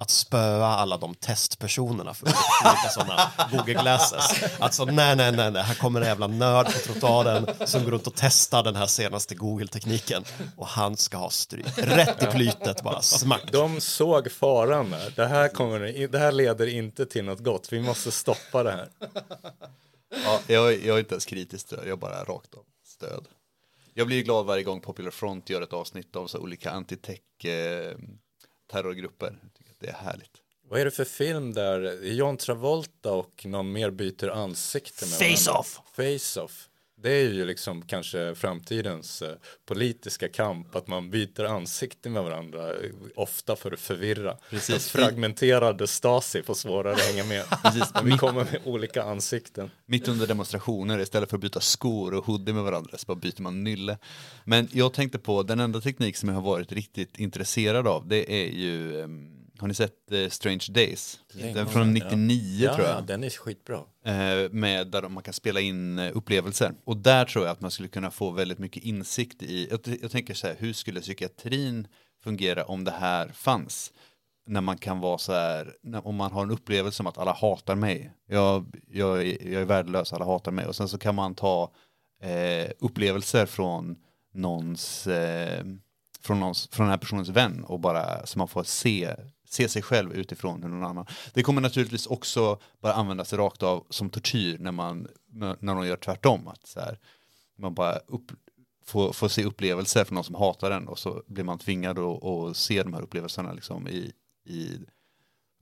att spöa alla de testpersonerna för olika sådana Google Glasses. Alltså nej, nej, nej, nej, här kommer en jävla nörd på trottoaren som går runt och testar den här senaste Google-tekniken och han ska ha stryk. Rätt i plytet bara, smack. De såg faran där. Det här, kommer, det här leder inte till något gott. Vi måste stoppa det här. Ja, jag, jag är inte ens kritisk stöd, jag är bara rakt av stöd. Jag blir glad varje gång Popular Front gör ett avsnitt av så olika antitech eh, terrorgrupper. Jag tycker att det är härligt. Vad är det för film där John Travolta och någon mer byter ansikte med Face varandra? Off. Face off. Det är ju liksom kanske framtidens eh, politiska kamp att man byter ansikte med varandra eh, ofta för att förvirra. Precis. Att fragmenterade Stasi får svårare att hänga med. Precis. Vi kommer med olika ansikten. Mitt under demonstrationer istället för att byta skor och hoodie med varandra så bara byter man nylle. Men jag tänkte på den enda teknik som jag har varit riktigt intresserad av det är ju ehm, har ni sett eh, Strange Days? Den från 99 ja, tror Ja, jag. den är skitbra. Eh, med där man kan spela in eh, upplevelser. Och där tror jag att man skulle kunna få väldigt mycket insikt i, jag, jag tänker så här, hur skulle psykiatrin fungera om det här fanns? När man kan vara så här, när, om man har en upplevelse om att alla hatar mig, jag, jag, är- jag är värdelös, alla hatar mig. Och sen så kan man ta eh, upplevelser från någons, eh, från, någons, från den här personens vän och bara så man får se, se sig själv utifrån någon annan. Det kommer naturligtvis också bara användas rakt av som tortyr när man när de gör tvärtom. Att så här, man bara upp, får, får se upplevelser från någon som hatar den och så blir man tvingad att att se de här upplevelserna liksom i, i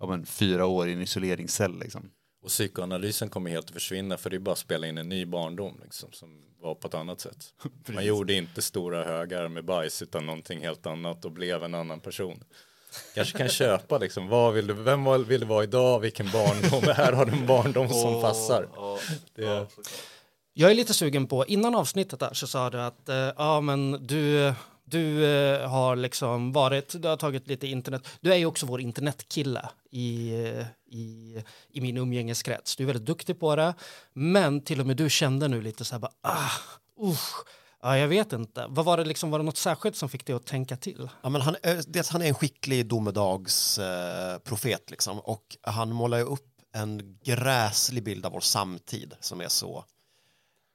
ja, men, fyra år i en isoleringscell. Liksom. Och psykoanalysen kommer helt att försvinna för det är bara att spela in en ny barndom liksom, som var på ett annat sätt. Man gjorde inte stora högar med bajs utan någonting helt annat och blev en annan person. Kanske kan köpa liksom, vad vill du, vem vill du vara idag, vilken barndom, här har du en barndom som passar. Det, Jag är lite sugen på, innan avsnittet där så sa du att eh, ja men du, du eh, har liksom varit, du har tagit lite internet, du är ju också vår internetkille i, i, i min umgängeskrets, du är väldigt duktig på det, men till och med du kände nu lite så här bara, ah, usch, ja jag vet inte, vad var det liksom, var det något särskilt som fick dig att tänka till? Ja, men han, eh, dels, han är en skicklig domedagsprofet eh, liksom, och han målar ju upp en gräslig bild av vår samtid som är så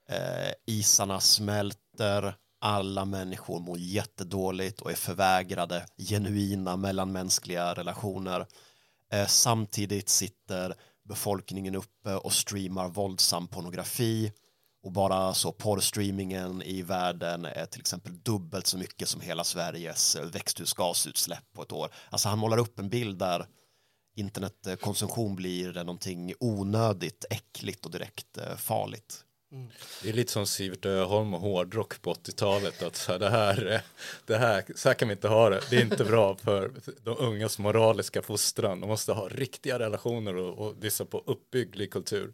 eh, isarna smälter, alla människor mår jättedåligt och är förvägrade genuina mellanmänskliga relationer. Eh, samtidigt sitter befolkningen uppe och streamar våldsam pornografi och bara så porrstreamingen i världen är till exempel dubbelt så mycket som hela Sveriges eh, växthusgasutsläpp på ett år. Alltså han målar upp en bild där internetkonsumtion blir någonting onödigt, äckligt och direkt eh, farligt det är lite som Sivert Öholm och hårdrock på 80-talet. Att så här, det, här, det här, så här kan vi inte ha det. Det är inte bra för de ungas moraliska fostran. De måste ha riktiga relationer och, och visa på uppbygglig kultur.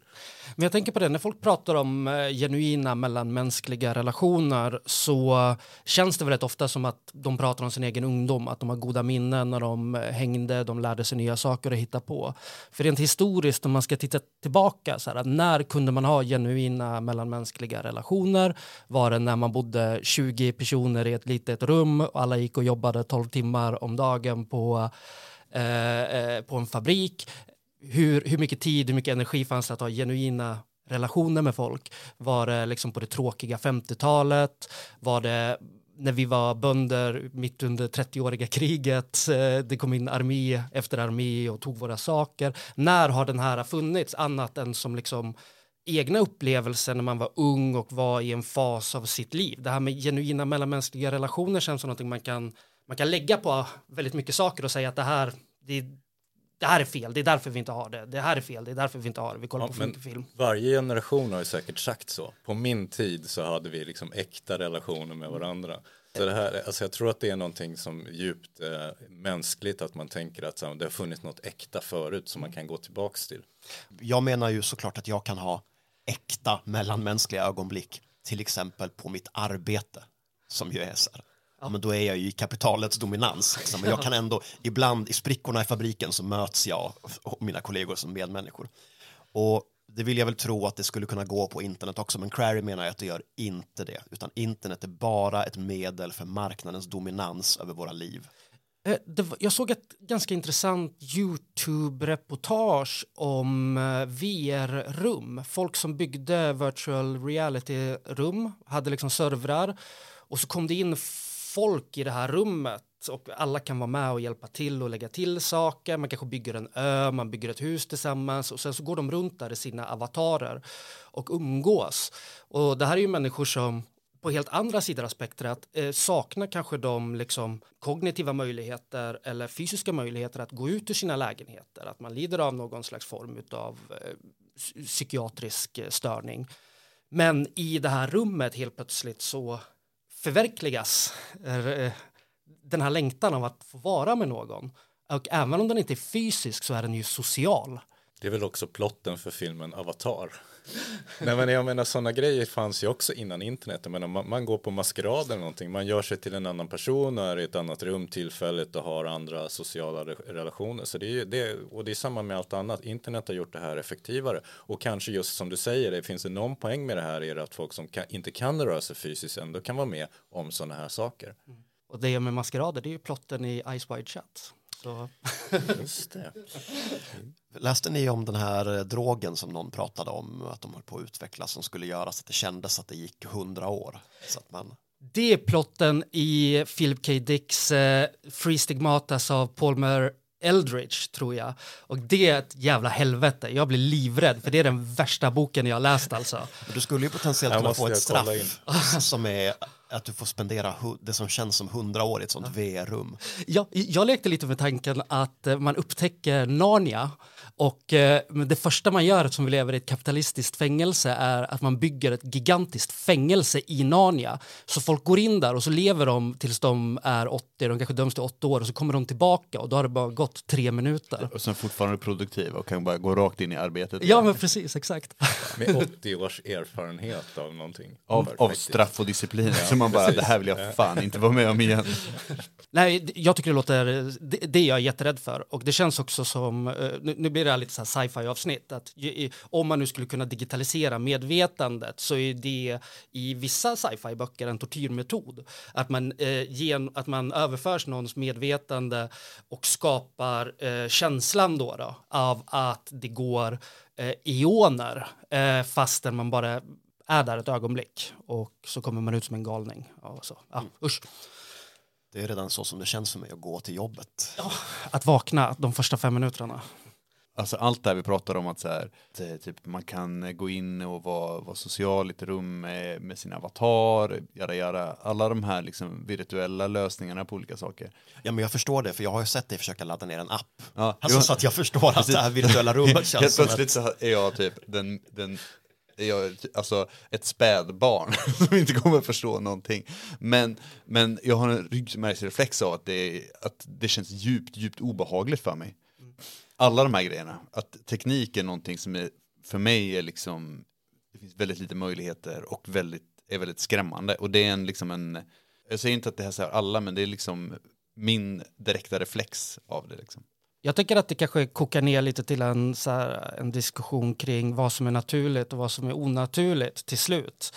Men jag tänker på det, när folk pratar om eh, genuina mellanmänskliga relationer så känns det väldigt ofta som att de pratar om sin egen ungdom, att de har goda minnen när de eh, hängde, de lärde sig nya saker att hitta på. För rent historiskt, om man ska titta tillbaka, så här, när kunde man ha genuina mellanmänskliga relationer? Var det när man bodde 20 personer i ett litet rum och alla gick och jobbade 12 timmar om dagen på eh, eh, på en fabrik. Hur, hur mycket tid, hur mycket energi fanns det att ha genuina relationer med folk? Var det liksom på det tråkiga 50-talet? Var det när vi var bönder mitt under 30-åriga kriget? Eh, det kom in armé efter armé och tog våra saker. När har den här funnits annat än som liksom egna upplevelser när man var ung och var i en fas av sitt liv. Det här med genuina mellanmänskliga relationer känns som någonting man kan, man kan lägga på väldigt mycket saker och säga att det här, det, det här är fel, det är därför vi inte har det. Det här är fel, det är därför vi inte har det. Vi kollar Ja, på mycket film. Varje generation har ju säkert sagt så. På min tid så hade vi liksom äkta relationer med varandra. Så det här, alltså jag tror att det är någonting som djupt eh, mänskligt att man tänker att så, det har funnits något äkta förut som man kan gå tillbaks till. Jag menar ju såklart att jag kan ha äkta mellanmänskliga ögonblick, till exempel på mitt arbete, som ju är så här. Ja. Men då är jag ju i kapitalets dominans. Liksom. Men jag kan ändå, ibland i sprickorna i fabriken så möts jag och mina kollegor som medmänniskor. Och det vill jag väl tro att det skulle kunna gå på internet också, men Crary menar att det gör inte det, utan internet är bara ett medel för marknadens dominans över våra liv. Eh, det var, jag såg ett ganska intressant YouTube-reportage om eh, VR-rum. Folk som byggde virtual reality-rum hade liksom servrar och så kom det in folk i det här rummet och alla kan vara med och hjälpa till och lägga till saker. Man kanske bygger en ö, man bygger ett hus tillsammans och sen så går de runt där i sina avatarer och umgås. Och det här är ju människor som på helt andra sidor av spektrat eh, saknar kanske de liksom kognitiva möjligheter eller fysiska möjligheter att gå ut ur sina lägenheter, att man lider av någon slags form av eh, psykiatrisk eh, störning. Men i det här rummet helt plötsligt så förverkligas eh, den här längtan av att få vara med någon. Och även om den inte är fysisk så är den ju social. Det är väl också plotten för filmen Avatar. Nej men jag menar sådana grejer fanns ju också innan internet. Jag menar, man, man, går på maskerad eller någonting. Man gör sig till en annan person och är i ett annat rum tillfälligt och har andra sociala re relationer. Så det är, det, och det är samma med allt annat. Internet har gjort det här effektivare. Och kanske just som du säger, det finns en någon poäng med det här är att folk som kan, inte kan röra sig fysiskt ändå kan vara med om sådana här saker. Mm. Och det med maskerader, det är ju plotten i Ice Wide Chat. Så. Just det. Läste ni om den här eh, drogen som någon pratade om att de höll på att utveckla som skulle göra så att det kändes att det gick hundra år? Så att man... Det är plotten i Philip K. Dicks eh, Free Stigmatas av Palmer Eldridge tror jag. Och det är ett jävla helvete. Jag blir livrädd för det är den värsta boken jag har läst alltså. Du skulle ju potentiellt kunna få ett straff som är att du får spendera det som känns som hundra år i ett sånt ja. VR-rum. Ja, jag lekte lite med tanken att eh, man upptäcker Narnia och eh, det första man gör som vi lever i ett kapitalistiskt fängelse är att man bygger ett gigantiskt fängelse i Narnia. Så folk går in där och så lever de tills de är 80, de kanske döms till 8 år och så kommer de tillbaka och då har det bara gått tre minuter. Och sen fortfarande produktiva och kan bara gå rakt in i arbetet. Ja men precis, exakt. Med 80 års erfarenhet av någonting. Av, av straff och disciplin. Ja, så man bara, precis. det här vill jag fan inte vara med om igen. Nej, jag tycker det låter, det, det är jag jätterädd för och det känns också som, eh, nu, nu blir det lite så sci-fi avsnitt, att om man nu skulle kunna digitalisera medvetandet så är det i vissa sci-fi böcker en tortyrmetod. Att man, eh, gen, att man överförs någons medvetande och skapar eh, känslan då, då av att det går eh, eoner eh, fastän man bara är där ett ögonblick och så kommer man ut som en galning. Och så. Ja, usch. Det är redan så som det känns för mig att gå till jobbet. Ja, att vakna de första fem minuterna. Alltså allt det här vi pratar om att så här, att, typ, man kan gå in och vara, vara social i ett rum med, med sin avatar, göra, göra alla de här liksom, virtuella lösningarna på olika saker. Ja men jag förstår det, för jag har ju sett dig försöka ladda ner en app. Ja, alltså så att jag förstår att det här virtuella rummet känns Helt plötsligt så är jag typ den, den jag, alltså ett spädbarn som inte kommer förstå någonting. Men, men jag har en ryggmärgsreflex av att det, att det känns djupt, djupt obehagligt för mig. Alla de här grejerna, att teknik är någonting som är, för mig är liksom, det finns väldigt lite möjligheter och väldigt, är väldigt skrämmande. Och det är en, liksom en, jag säger inte att det här säger alla, men det är liksom min direkta reflex av det. Liksom. Jag tycker att det kanske kokar ner lite till en, så här, en diskussion kring vad som är naturligt och vad som är onaturligt till slut.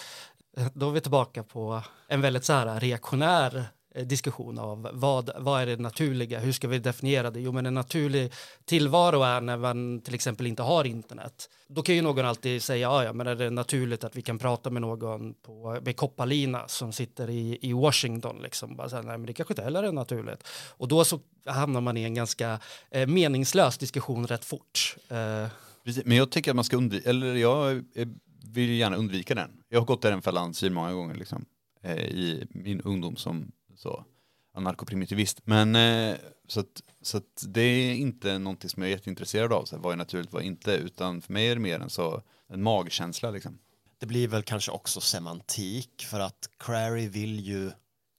Då är vi tillbaka på en väldigt så här reaktionär Eh, diskussion av vad, vad är det naturliga, hur ska vi definiera det? Jo, men en naturlig tillvaro är när man till exempel inte har internet. Då kan ju någon alltid säga, ja, ja men är det naturligt att vi kan prata med någon på, med kopparlina som sitter i, i Washington, liksom. Bara så här, nej, men det kanske inte heller är naturligt. Och då så hamnar man i en ganska eh, meningslös diskussion rätt fort. Eh. Precis, men jag tycker att man ska undvika, eller jag eh, vill gärna undvika den. Jag har gått i den fällan många gånger liksom, eh, i min ungdom som så anarkoprimitivist. Men eh, så, att, så att det är inte någonting som jag är jätteintresserad av, så här, vad är naturligt, vad är inte, utan för mig är det mer en så en magkänsla liksom. Det blir väl kanske också semantik för att Crary vill ju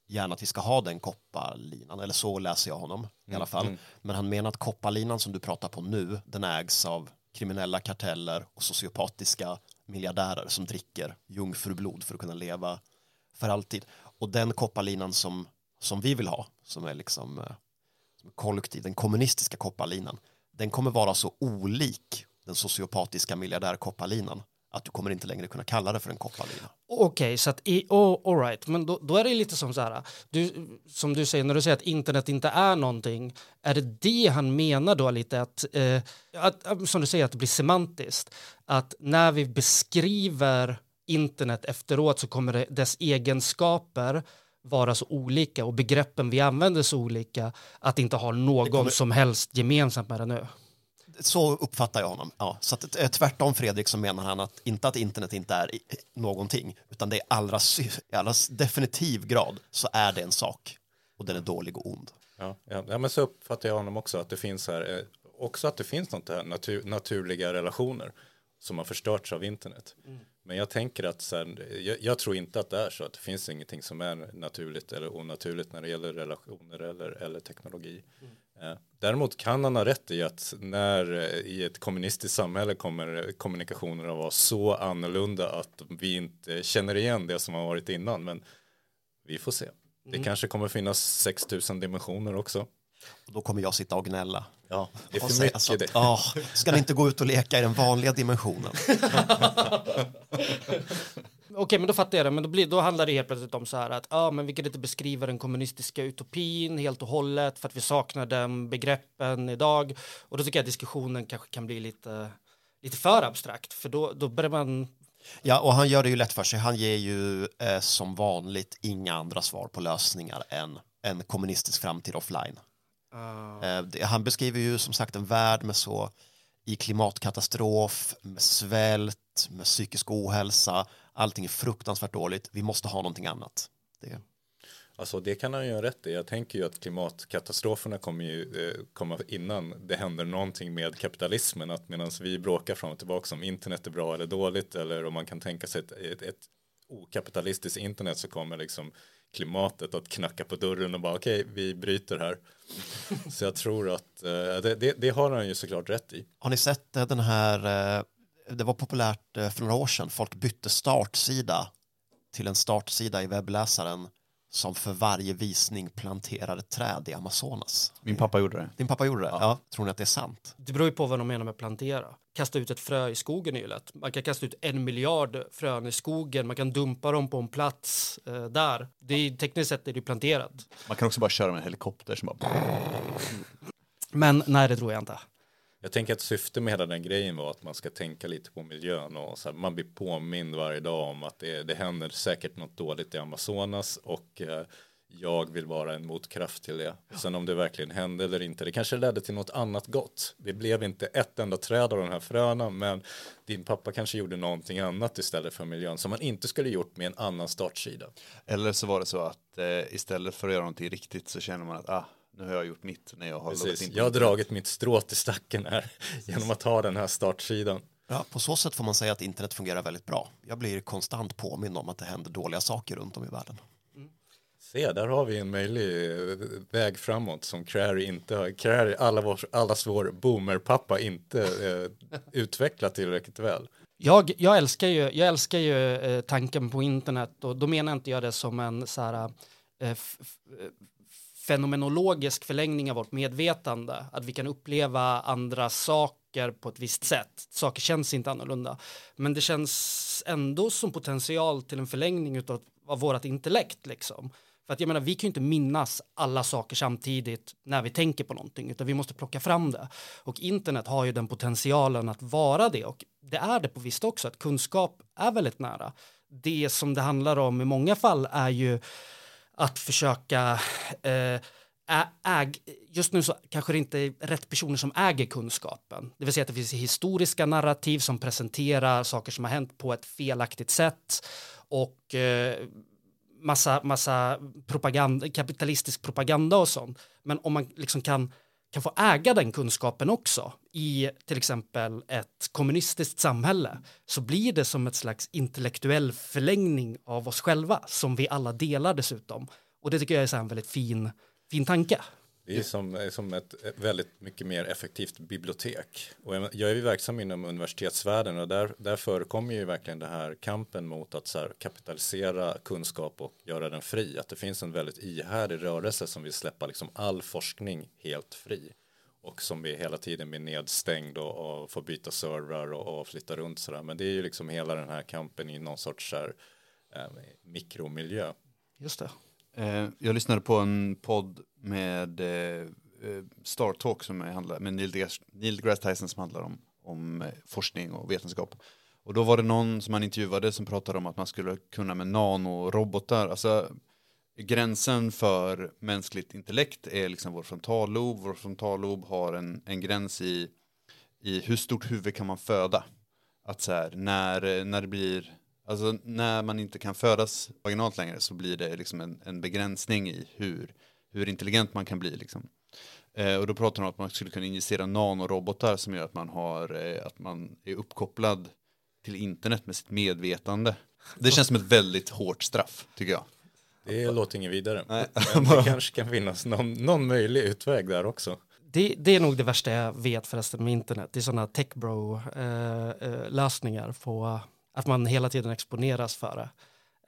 gärna att vi ska ha den kopparlinan, eller så läser jag honom i alla mm, fall. Mm. Men han menar att kopparlinan som du pratar på nu, den ägs av kriminella karteller och sociopatiska miljardärer som dricker jungfrublod för att kunna leva för alltid. Och den kopparlinan som, som vi vill ha, som är liksom eh, som är kollektiv, den kommunistiska kopparlinan, den kommer vara så olik den sociopatiska miljardärkopparlinan att du kommer inte längre kunna kalla det för en kopparlina. Okej, så att i, oh, all right. men då, då är det lite som så här, du, som du säger, när du säger att internet inte är någonting, är det det han menar då lite att, eh, att- eh, som du säger, att det blir semantiskt, att när vi beskriver internet efteråt så kommer det, dess egenskaper vara så olika och begreppen vi använder så olika att det inte har någon kommer- som helst gemensamt med det nu. Så uppfattar jag honom. Ja, så att, eh, tvärtom Fredrik så menar han att inte att internet inte är någonting utan det är allra, i allra definitiv grad så är det en sak och den är dålig och ond. Ja, ja, ja, men så uppfattar jag honom också att det finns här, eh, också att det finns något här natur, naturliga relationer som har förstörts av internet. Men jag tänker att sen, jag, jag tror inte att det är så att det finns ingenting som är naturligt eller onaturligt när det gäller relationer eller, eller teknologi. Eh, Däremot kan han ha rätt i att när eh, i ett kommunistiskt samhälle kommer kommunikationer att vara så annorlunda att vi inte känner igen det som har varit innan. Men vi får se. Det kanske kommer finnas 6000 dimensioner också. Och då kommer jag sitta och gnälla. Ja, det är för säga mycket så att, det. "Ah, ska ni inte gå ut och leka i den vanliga dimensionen? Okej, men då fattar jag det. Men då, blir, då handlar det helt plötsligt om så här att ja, men vi kan inte beskriva den kommunistiska utopin helt och hållet för att vi saknar den begreppen idag. Och då tycker jag att diskussionen kanske kan bli lite, lite för abstrakt, för då, då börjar man Ja, och han gör det ju lätt för sig. Han ger ju eh, som vanligt inga andra svar på lösningar än en kommunistisk framtid offline. Uh. han beskriver ju som sagt en värld med så i klimatkatastrof, med svält, med psykisk ohälsa. Allting är fruktansvärt dåligt. Vi måste ha någonting annat. Det, Alltså det kan han ju ha rätt i. Jag tänker ju att klimatkatastroferna kommer ju eh, komma innan det händer någonting med kapitalismen. Att medan vi bråkar fram och tillbaka om internet är bra eller dåligt eller om man kan tänka sig ett, ett, ett okapitalistiskt internet så kommer liksom klimatet att knacka på dörren och bara okej, vi bryter här. Så jag tror att eh, det, det, det har han ju såklart rätt i. har ni sett eh, den här, eh, det var populärt för några år sedan, folk bytte startsida till en startsida i webbläsaren som för varje visning planterar ett träd i Amazonas. Min pappa gjorde det. Din pappa gjorde det? Ja. Tror ni att det är sant? Det beror ju på vad de menar med plantera. Kasta ut ett frö i skogen är ju lätt. Man kan kasta ut en miljard frön i skogen. Man kan dumpa dem på en plats eh, där. Det är, tekniskt sett är det planterat. Man kan också bara köra med en helikopter som bara... Men nej, det tror jag inte. Jag tänker att syftet med hela den grejen var att man ska tänka lite på miljön och så här, man blir påmind varje dag om att det, det händer säkert något dåligt i Amazonas och eh, jag vill vara en motkraft till det. Sen om det verkligen hände eller inte, det kanske ledde till något annat gott. Det blev inte ett enda träd av de här fröna, men din pappa kanske gjorde någonting annat istället för miljön som man inte skulle gjort med en annan startsida. Eller så var det så att eh, istället för att göra någonting riktigt så känner man att ah, nu har jag gjort mitt när jag har Precis. in Jag har dragit mitt strå till stacken här genom att ha den här startsidan. Ja, på så sätt får man säga att internet fungerar väldigt bra. Jag blir konstant påmind om att det händer dåliga saker runt om i världen. Se, där har vi en möjlig eh, väg framåt som Crary inte har. Crary, alla vår, allas vår boomerpappa inte eh, utvecklat tillräckligt väl. Jag, jag älskar ju, jag älskar ju eh, tanken på internet och då menar inte jag det som en så här, eh, eh, fenomenologisk förlängning av vårt medvetande. Att vi kan uppleva andra saker på ett visst sätt. Saker känns inte annorlunda. Men det känns ändå som potential till en förlängning utav, av vårt intellekt. Liksom. För att jag menar, vi kan ju inte minnas alla saker samtidigt när vi tänker på någonting, utan vi måste plocka fram det. Och internet har ju den potentialen att vara det, och det är det på visst också, att kunskap är väldigt nära. Det som det handlar om i många fall är ju att försöka eh, äg, just nu så kanske det inte är rätt personer som äger kunskapen. Det vill säga att det finns historiska narrativ som presenterar saker som har hänt på ett felaktigt sätt och eh, massa, massa propaganda, kapitalistisk propaganda och sånt. Men om man liksom kan, kan få äga den kunskapen också i till exempel ett kommunistiskt samhälle så blir det som ett slags intellektuell förlängning av oss själva som vi alla delar dessutom. Och det tycker jag är så en väldigt fin, fin tanke. Det är som, är som ett väldigt mycket mer effektivt bibliotek. Och jag är ju verksam inom universitetsvärlden och där, där förekommer ju verkligen det här kampen mot att så här, kapitalisera kunskap och göra den fri. Att det finns en väldigt ihärdig rörelse som vill släppa liksom all forskning helt fri. Och som vi hela tiden blir nedstängd och, och får byta servrar och, och flytta runt sådär. Men det är ju liksom hela den här kampen i någon sorts så här, eh, mikromiljö. Just det. Eh, jag lyssnade på en podd med eh, eh, Star Talk som handlar med Neil deGrasse, Neil deGrasse Tyson som handlar om, om eh, forskning och vetenskap. Och då var det någon som man intervjuade som pratade om att man skulle kunna med nanorobotar, alltså gränsen för mänskligt intellekt är liksom vår frontallob. Vår frontallob har en, en gräns i, i hur stort huvud kan man föda. Att så här, när, när det blir, alltså när man inte kan födas vaginalt längre så blir det liksom en, en begränsning i hur, hur intelligent man kan bli. Liksom. Eh, och då pratar de om att man skulle kunna injicera nanorobotar som gör att man, har, eh, att man är uppkopplad till internet med sitt medvetande. Det känns som ett väldigt hårt straff, tycker jag. Det låter inget vidare. Nej. Men det kanske kan finnas någon, någon möjlig utväg där också. Det, det är nog det värsta jag vet förresten med internet. Det är sådana techbro-lösningar på att man hela tiden exponeras för det.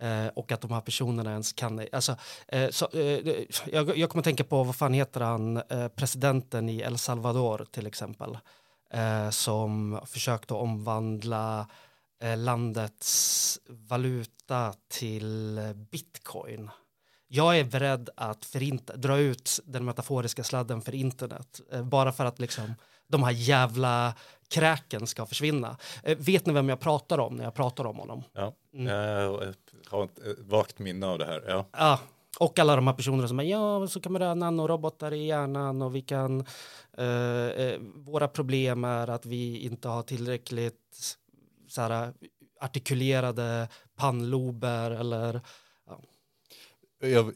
Eh, och att de här personerna ens kan... Alltså, eh, så, eh, jag, jag kommer att tänka på, vad fan heter han, eh, presidenten i El Salvador till exempel. Eh, som försökte omvandla eh, landets valuta till bitcoin. Jag är beredd att förinta, dra ut den metaforiska sladden för internet. Eh, bara för att liksom, de här jävla kräken ska försvinna. Eh, vet ni vem jag pratar om när jag pratar om honom? Ja. Jag har ett vagt minne av det här. Ja. Ja, och alla de här personerna som är ja, så kan man ha nanorobotar i hjärnan och vi kan eh, eh, våra problem är att vi inte har tillräckligt så här, artikulerade pannlober eller Jag,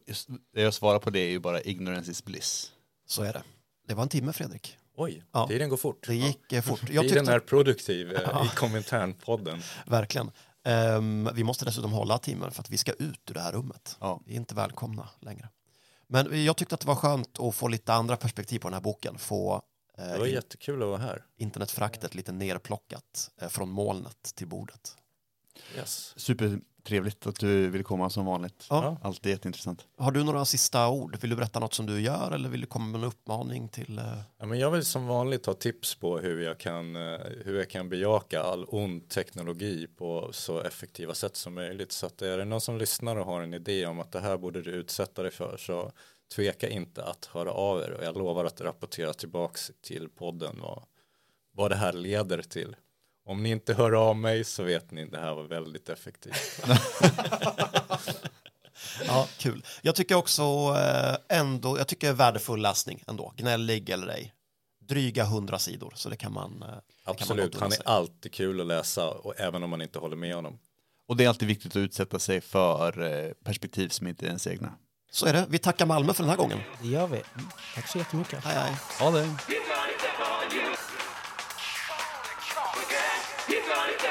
det jag svarar på det är ju bara ignorance is bliss. Så är det. Det var en timme Fredrik. Oj, Ja. tiden går fort. Det gick eh, fort. Jag Tiden tyckte, är produktiv eh, i Kominternpodden. verkligen. Ehm, vi måste dessutom hålla timmen för att vi ska ut ur det här rummet. Ja. Vi är inte välkomna längre. Men jag tyckte att det var skönt att få lite andra perspektiv på den här boken. Få eh, Det var jättekul att vara här. internetfraktet lite nerplockat eh, från molnet till bordet. Yes. Supertrevligt att du vill komma som vanligt. Ja. Alltid jätteintressant. Har du några sista ord? Vill du berätta något som du gör eller vill du komma med en uppmaning till? Eh... Ja, men jag vill som vanligt ha tips på hur jag, kan, eh, hur jag kan bejaka all ond teknologi på så effektiva sätt som möjligt. Så att är det någon som lyssnar och har en idé om att det här borde du utsätta dig för så tveka inte att höra av er och jag lovar att rapportera tillbaks till podden vad, vad det här leder till. Om ni inte hör av mig så vet ni det här var väldigt effektivt. Ja, kul. Jag tycker också eh, ändå, jag tycker värdefull läsning ändå, gnällig eller ej. Dryga hundra sidor, så det kan man... eh, det kan man Absolut, han är alltid kul att läsa och även om man inte håller med honom. Och det är alltid viktigt att utsätta sig för eh, perspektiv som inte är ens egna. Så är det. Vi tackar Malmö för den här gången. det gör vi. Tack så jättemycket. Hej, hej. Ha det!